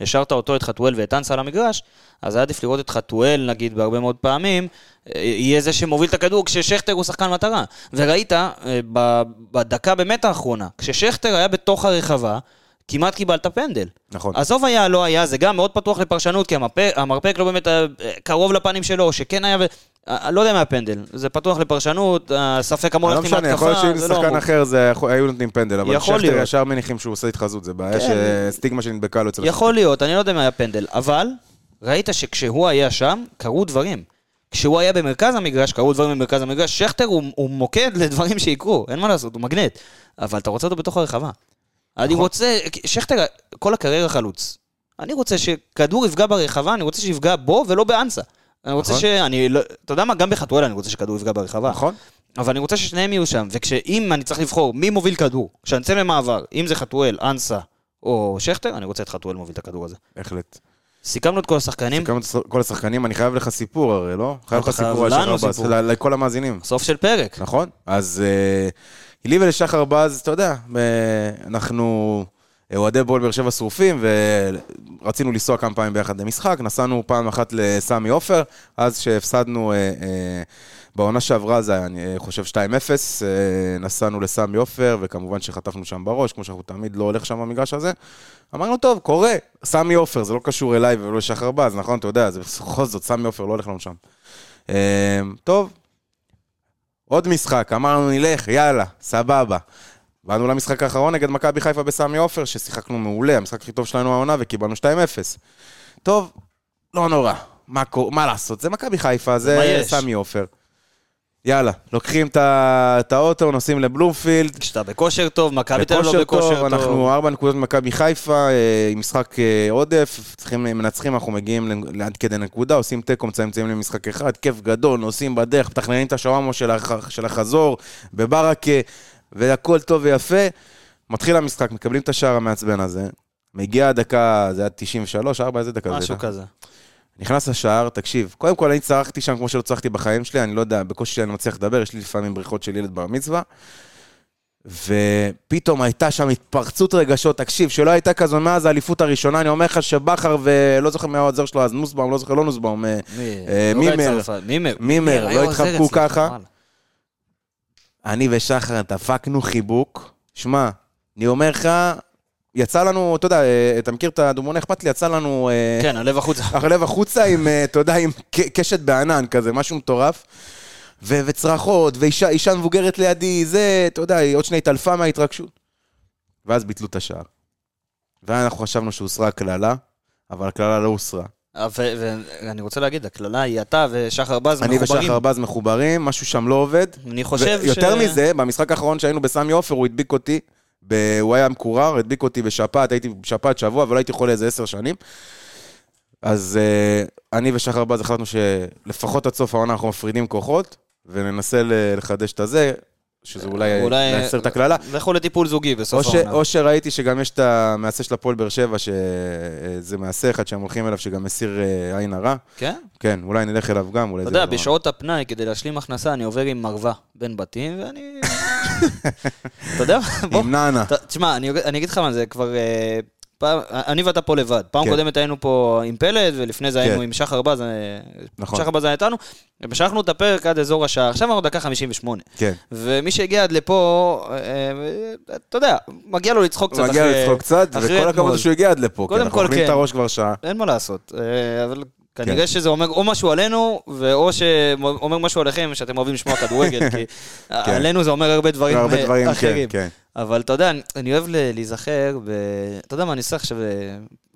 השארת אותו, את חתואל ואת אנסה על המגרש, אז היה עדיף לראות את חתואל, נגיד, בהרבה מאוד פעמים, אה, יהיה זה שמוביל את הכדור כששכטר הוא שחקן מטרה. וראית, אה, בדקה באמת האחרונה, כששכטר היה בתוך הרחבה, כמעט קיבלת פנדל. נכון. עזוב היה, לא היה, זה גם מאוד פתוח לפרשנות, כי המרפק, המרפק לא באמת אה, קרוב לפנים שלו, שכן היה, ו... אה, לא יודע מה הפנדל, זה פתוח לפרשנות, הספק אמור לא ללכת עם משנה, יכול להיות ההתקפה, שאם זה זה לא שחקן אמור. אחר, זה יכול- היו נותנים פנדל, אבל שכטר. ישר מניחים שהוא עושה התחזות, זה בעיה כן. שסטיגמה שנדבקה לו אצל יכול להיות, אני לא יודע מה היה פנדל, אבל ראית שכשהוא היה שם, קרו דברים. כשהוא היה במרכז המגרש, קרו דברים במרכז המגרש, שכטר הוא, הוא מוקד לדברים שיקרו, אין מה לעשות, הוא מגנט. אבל אתה רוצה אותו בתוך הרחבה. אני נכון. רוצה, שכטר, כל הקריירה חלוץ. אני רוצה שכדור יפגע ברחבה, אני רוצה שיפגע בו ולא באנסה. אני רוצה נכון. שאני, לא, אתה יודע מה, גם בחתואל אני רוצה שכדור יפגע ברחבה. נכון? אבל אני רוצה ששניהם יהיו שם, וכשאם אני צריך לבחור מי מוביל כדור, כשאני יוצא למעבר, אם זה חתואל, אנסה או שכטר, אני רוצה את חתואל מוביל את הכדור הזה. בהחלט. סיכמנו את כל השחקנים, סיכמנו את כל השחקנים, אני חייב לך סיפור הרי, לא? חייב לך סיפור על. ל- לכל המאזינים. סוף של פרק. נכון? אז אה, לי ולשחר בז, אתה יודע, אה, אנחנו אוהדי בול באר שבע שרופים, ורצינו לנסוע כמה פעמים ביחד למשחק, נסענו פעם אחת לסמי עופר, אז שהפסדנו, אה, אה, בעונה שעברה זה היה, אני אה, חושב 2-0, אה, נסענו לסמי עופר, וכמובן שחטפנו שם בראש, כמו שאנחנו תמיד לא הולך שם במגרש הזה. אמרנו, טוב, קורה, סמי עופר, זה לא קשור אליי ולא לשחר בז, נכון? אתה יודע, זה בכל זאת, סמי עופר לא הולך לנו שם. אה, טוב, עוד משחק, אמרנו נלך, יאללה, סבבה. באנו למשחק האחרון נגד מכבי חיפה בסמי עופר, ששיחקנו מעולה, המשחק הכי טוב שלנו העונה, וקיבלנו 2-0. טוב, לא נורא, מה, מה לעשות? זה מכבי חיפה, זה? סמי עופר. יאללה, לוקחים את האוטו, נוסעים לבלומפילד, כשאתה בכושר טוב, מכבי תל אביב לא בכושר טוב. אנחנו ארבע נקודות ממכבי חיפה, אה, עם משחק אה, עודף, צריכים, מנצחים, אנחנו מגיעים לעד כדי נקודה, עושים תיקו, מצמצמים למשחק אחד, כיף גדול, נוסעים בדרך, מתכננים את השוואמו של, הח, של החזור, בברקה, והכל טוב ויפה. מתחיל המשחק, מקבלים את השער המעצבן הזה, מגיעה הדקה, זה היה 93, 4, איזה דקה זה משהו הייתה? כזה. נכנס לשער, תקשיב, קודם כל אני צרחתי שם כמו שלא צרחתי בחיים שלי, אני לא יודע, בקושי אני מצליח לדבר, יש לי לפעמים בריחות של ילד בר מצווה. ופתאום הייתה שם התפרצות רגשות, תקשיב, שלא הייתה כזו מאז האליפות הראשונה, אני אומר לך שבכר ולא זוכר מי העוזר שלו אז, נוסבאום, לא זוכר, לא נוסבאום, אה, אה, לא מימר. צרפת, מימר. לא התחבקו ככה. אני ושחר דפקנו חיבוק. שמע, אני אומר לך, יצא לנו, אתה יודע, אה, אתה מכיר את הדומון אכפת לי, יצא לנו... אה, כן, הלב החוצה. [laughs] הלב החוצה עם, אה, אתה יודע, עם קשת בענן כזה, משהו מטורף. ו- וצרחות, ואישה אישה מבוגרת לידי, זה, אתה יודע, היא עוד שנייה התעלפה מההתרגשות. ואז ביטלו את השער. ואנחנו חשבנו שהוסרה הקללה, אבל הקללה לא הוסרה. ואני רוצה להגיד, הקללה היא אתה ושחר בז אני מחוברים. ושחר בז מחוברים, משהו שם לא עובד. אני חושב ש... יותר מזה, במשחק האחרון שהיינו בסמי עופר, הוא הדביק אותי, ב... הוא היה מקורר, הדביק אותי בשפעת, הייתי בשפעת שבוע, ולא הייתי חולה איזה עשר שנים. אז uh, אני ושחר בז החלטנו שלפחות עד סוף העונה אנחנו מפרידים כוחות, וננסה לחדש את הזה, שזה אולי אולי- להסר את הקללה. לכו לטיפול זוגי בסוף. העונה. או שראיתי שגם יש את המעשה של הפועל באר שבע, שזה מעשה אחד שהם הולכים אליו, שגם מסיר אה, עין הרע. כן? כן, אולי נלך אליו גם, אולי אתה יודע. בשעות הפנאי, כדי להשלים הכנסה, אני עובר עם מרווה בין בתים, ואני... אתה יודע? בוא. עם נענה. תשמע, אני אני אגיד לך מה, זה כבר... אה, פעם, אני ואתה פה לבד. פעם כן. קודמת היינו פה עם פלד, ולפני זה היינו כן. עם שחר בז, אה, נכון. שחר בז היה איתנו, ומשכנו את הפרק עד אזור השעה. עכשיו אנחנו דקה 58. כן. ומי שהגיע עד לפה, אה, אתה יודע, מגיע לו לצחוק קצת מגיע אחרי- לצחוק קצת, וכל הכבוד. שהוא הגיע עד לפה. כי קודם אנחנו כל, אוכלים כן. את הראש כבר שעה. אין מה לעשות, אה, אבל כן. כנראה שזה אומר או משהו עלינו, ואו שאומר משהו עליכם, שאתם אוהבים לשמוע כדורגל, [laughs] כי עלינו זה אומר הרבה דברים הרבה אה, דברים, כן, אחרים. כן. אבל אתה יודע, אני- אני אוהב להיזכר, ב... אתה יודע מה, אני עושה עכשיו,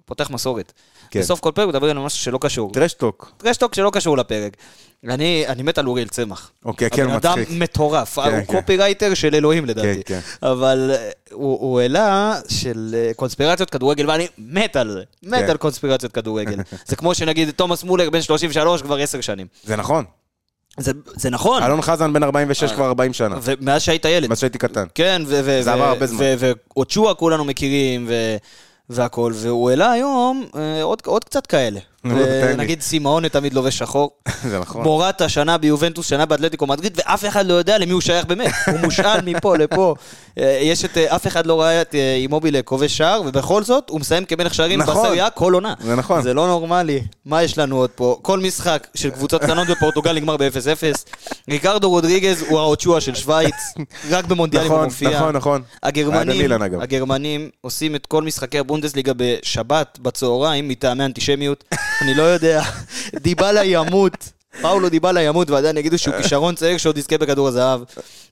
פותח מסורת. כן. בסוף כל פרק מדברים על משהו שלא קשור. trash talk. trash talk שלא קשור לפרק. אני אני מת על אוריאל צמח. אוקיי, כן, הבן אדם מצחיק. מטורף, כן, הוא כן. קופירייטר של אלוהים לדעתי. כן, אבל אה, הוא הוא העלה של אה, קונספירציות כדורגל, ואני מת על זה. מת כן. על קונספירציות כדורגל. זה כמו שנגיד תומאס מולר בן 33 כבר עשר שנים. זה נכון. זה, זה נכון. אלון חזן בן 46 כבר 40 שנה, ומאז שהיית ילד. מאז שהייתי קטן. כן, ו... זה עבר הרבה זמן. ואוצ'ואה כולנו מכירים, ו... והכל, והוא העלה היום אה, עוד, עוד קצת כאלה. לי. נגיד סימאונה תמיד לובש שחור. [laughs] זה נכון. מורטה שנה ביובנטוס, שנה באתלטיקו מדריד, ואף אחד לא יודע למי הוא שייך באמת. הוא מושאל מפה לפה. אה, יש את, אה, אף אחד לא ראה את אה, אימובילה כובש שער, ובכל זאת הוא מסיים כמלך שערים נכון. בסריה כל עונה. זה נכון. זה לא נורמלי. מה יש לנו עוד פה? כל משחק של קבוצות קטנות [laughs] בפורטוגל נגמר ב-0-0. ריקרדו רודריגז הוא האוצ'ואה של שווייץ, רק במונדיאלים הוא נכון, מופיע. נכון, נכון. אגב. הגרמנים עושים את כל משחקי הבונדסליגה בשבת, בצהריים, מטעמי אנטישמיות. אני לא יודע. [laughs] דיבלה ימות. פאולו דיבלה ימות ועדיין יגידו שהוא כישרון צעיר שעוד יזכה בכדור הזהב.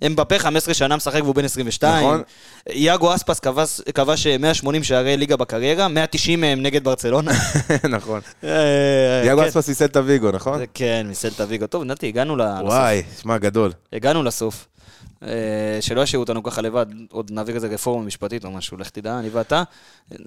אמבפה 15 שנה משחק והוא בן 22. נכון. יאגו אספס כבש- כבש 180 שערי ליגה בקריירה, 190 מהם נגד ברצלונה. [laughs] נכון. אה, יאגו כן. אספס מסלטה ויגו, נכון? כן, מסלטה ויגו. טוב, נתי, הגענו לסוף. וואי, שמע, גדול. הגענו לסוף. אה, שלא ישאירו אותנו ככה לבד, עוד נעביר איזה רפורמה משפטית או משהו, לך תדע, אני ואתה.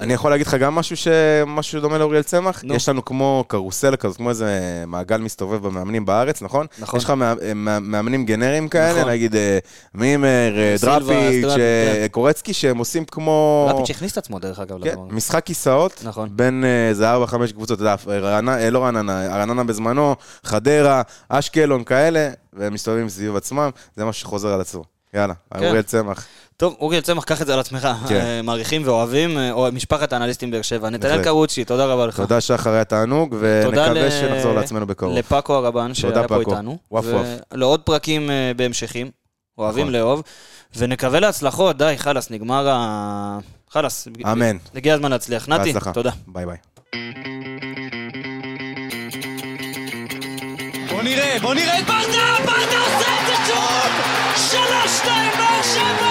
אני יכול להגיד לך גם משהו ש... משהו דומה לאוריאל צמח? יש לנו כמו קרוסלה כזאת, כמו איזה מעגל מסתובב במאמנים בארץ, נכון? נכון. יש לך מא- מאמנים גנריים כאלה, נכון. נגיד אה, מימר, אה, דראפיץ', אה, כן. קורצקי, שהם עושים כמו... לפיץ' הכניס את עצמו, דרך אגב, כן, לדבר. משחק כיסאות, נכון. בין אה, איזה ארבע, חמש קבוצות, אתה יודע, אה, לא רעננה, רעננה בזמנו, חדרה, אשקלון, כאלה, והם מסתובבים סביב עצמם, זה משהו שחוזר על עצמו. יאללה, כן. אוריאל צמח. טוב, אוריאל צמח, קח את זה על עצמך. כן. אה, מעריכים ואוהבים, אה, או משפחת האנליסטים באר שבע. נתנאל. קרוצ'י, תודה רבה לך. תודה שחר, היה תענוג, ונקווה ל- שנחזור לעצמנו בקרוב. לפאקו הרבן, שהיה פה. איתנו. וואף וואף. ולעוד פרקים אה, בהמשכים. אוהבים נכון. לאהוב. ונקווה להצלחות, די, חלאס, נגמר ה... חלאס. אמן. הגיע הזמן להצליח. נתי. תודה. ביי ביי. בוא נראה, בוא נראה את ברדה! ברדה עושה את זה שוב! שלוש, שתיים, באר שבע!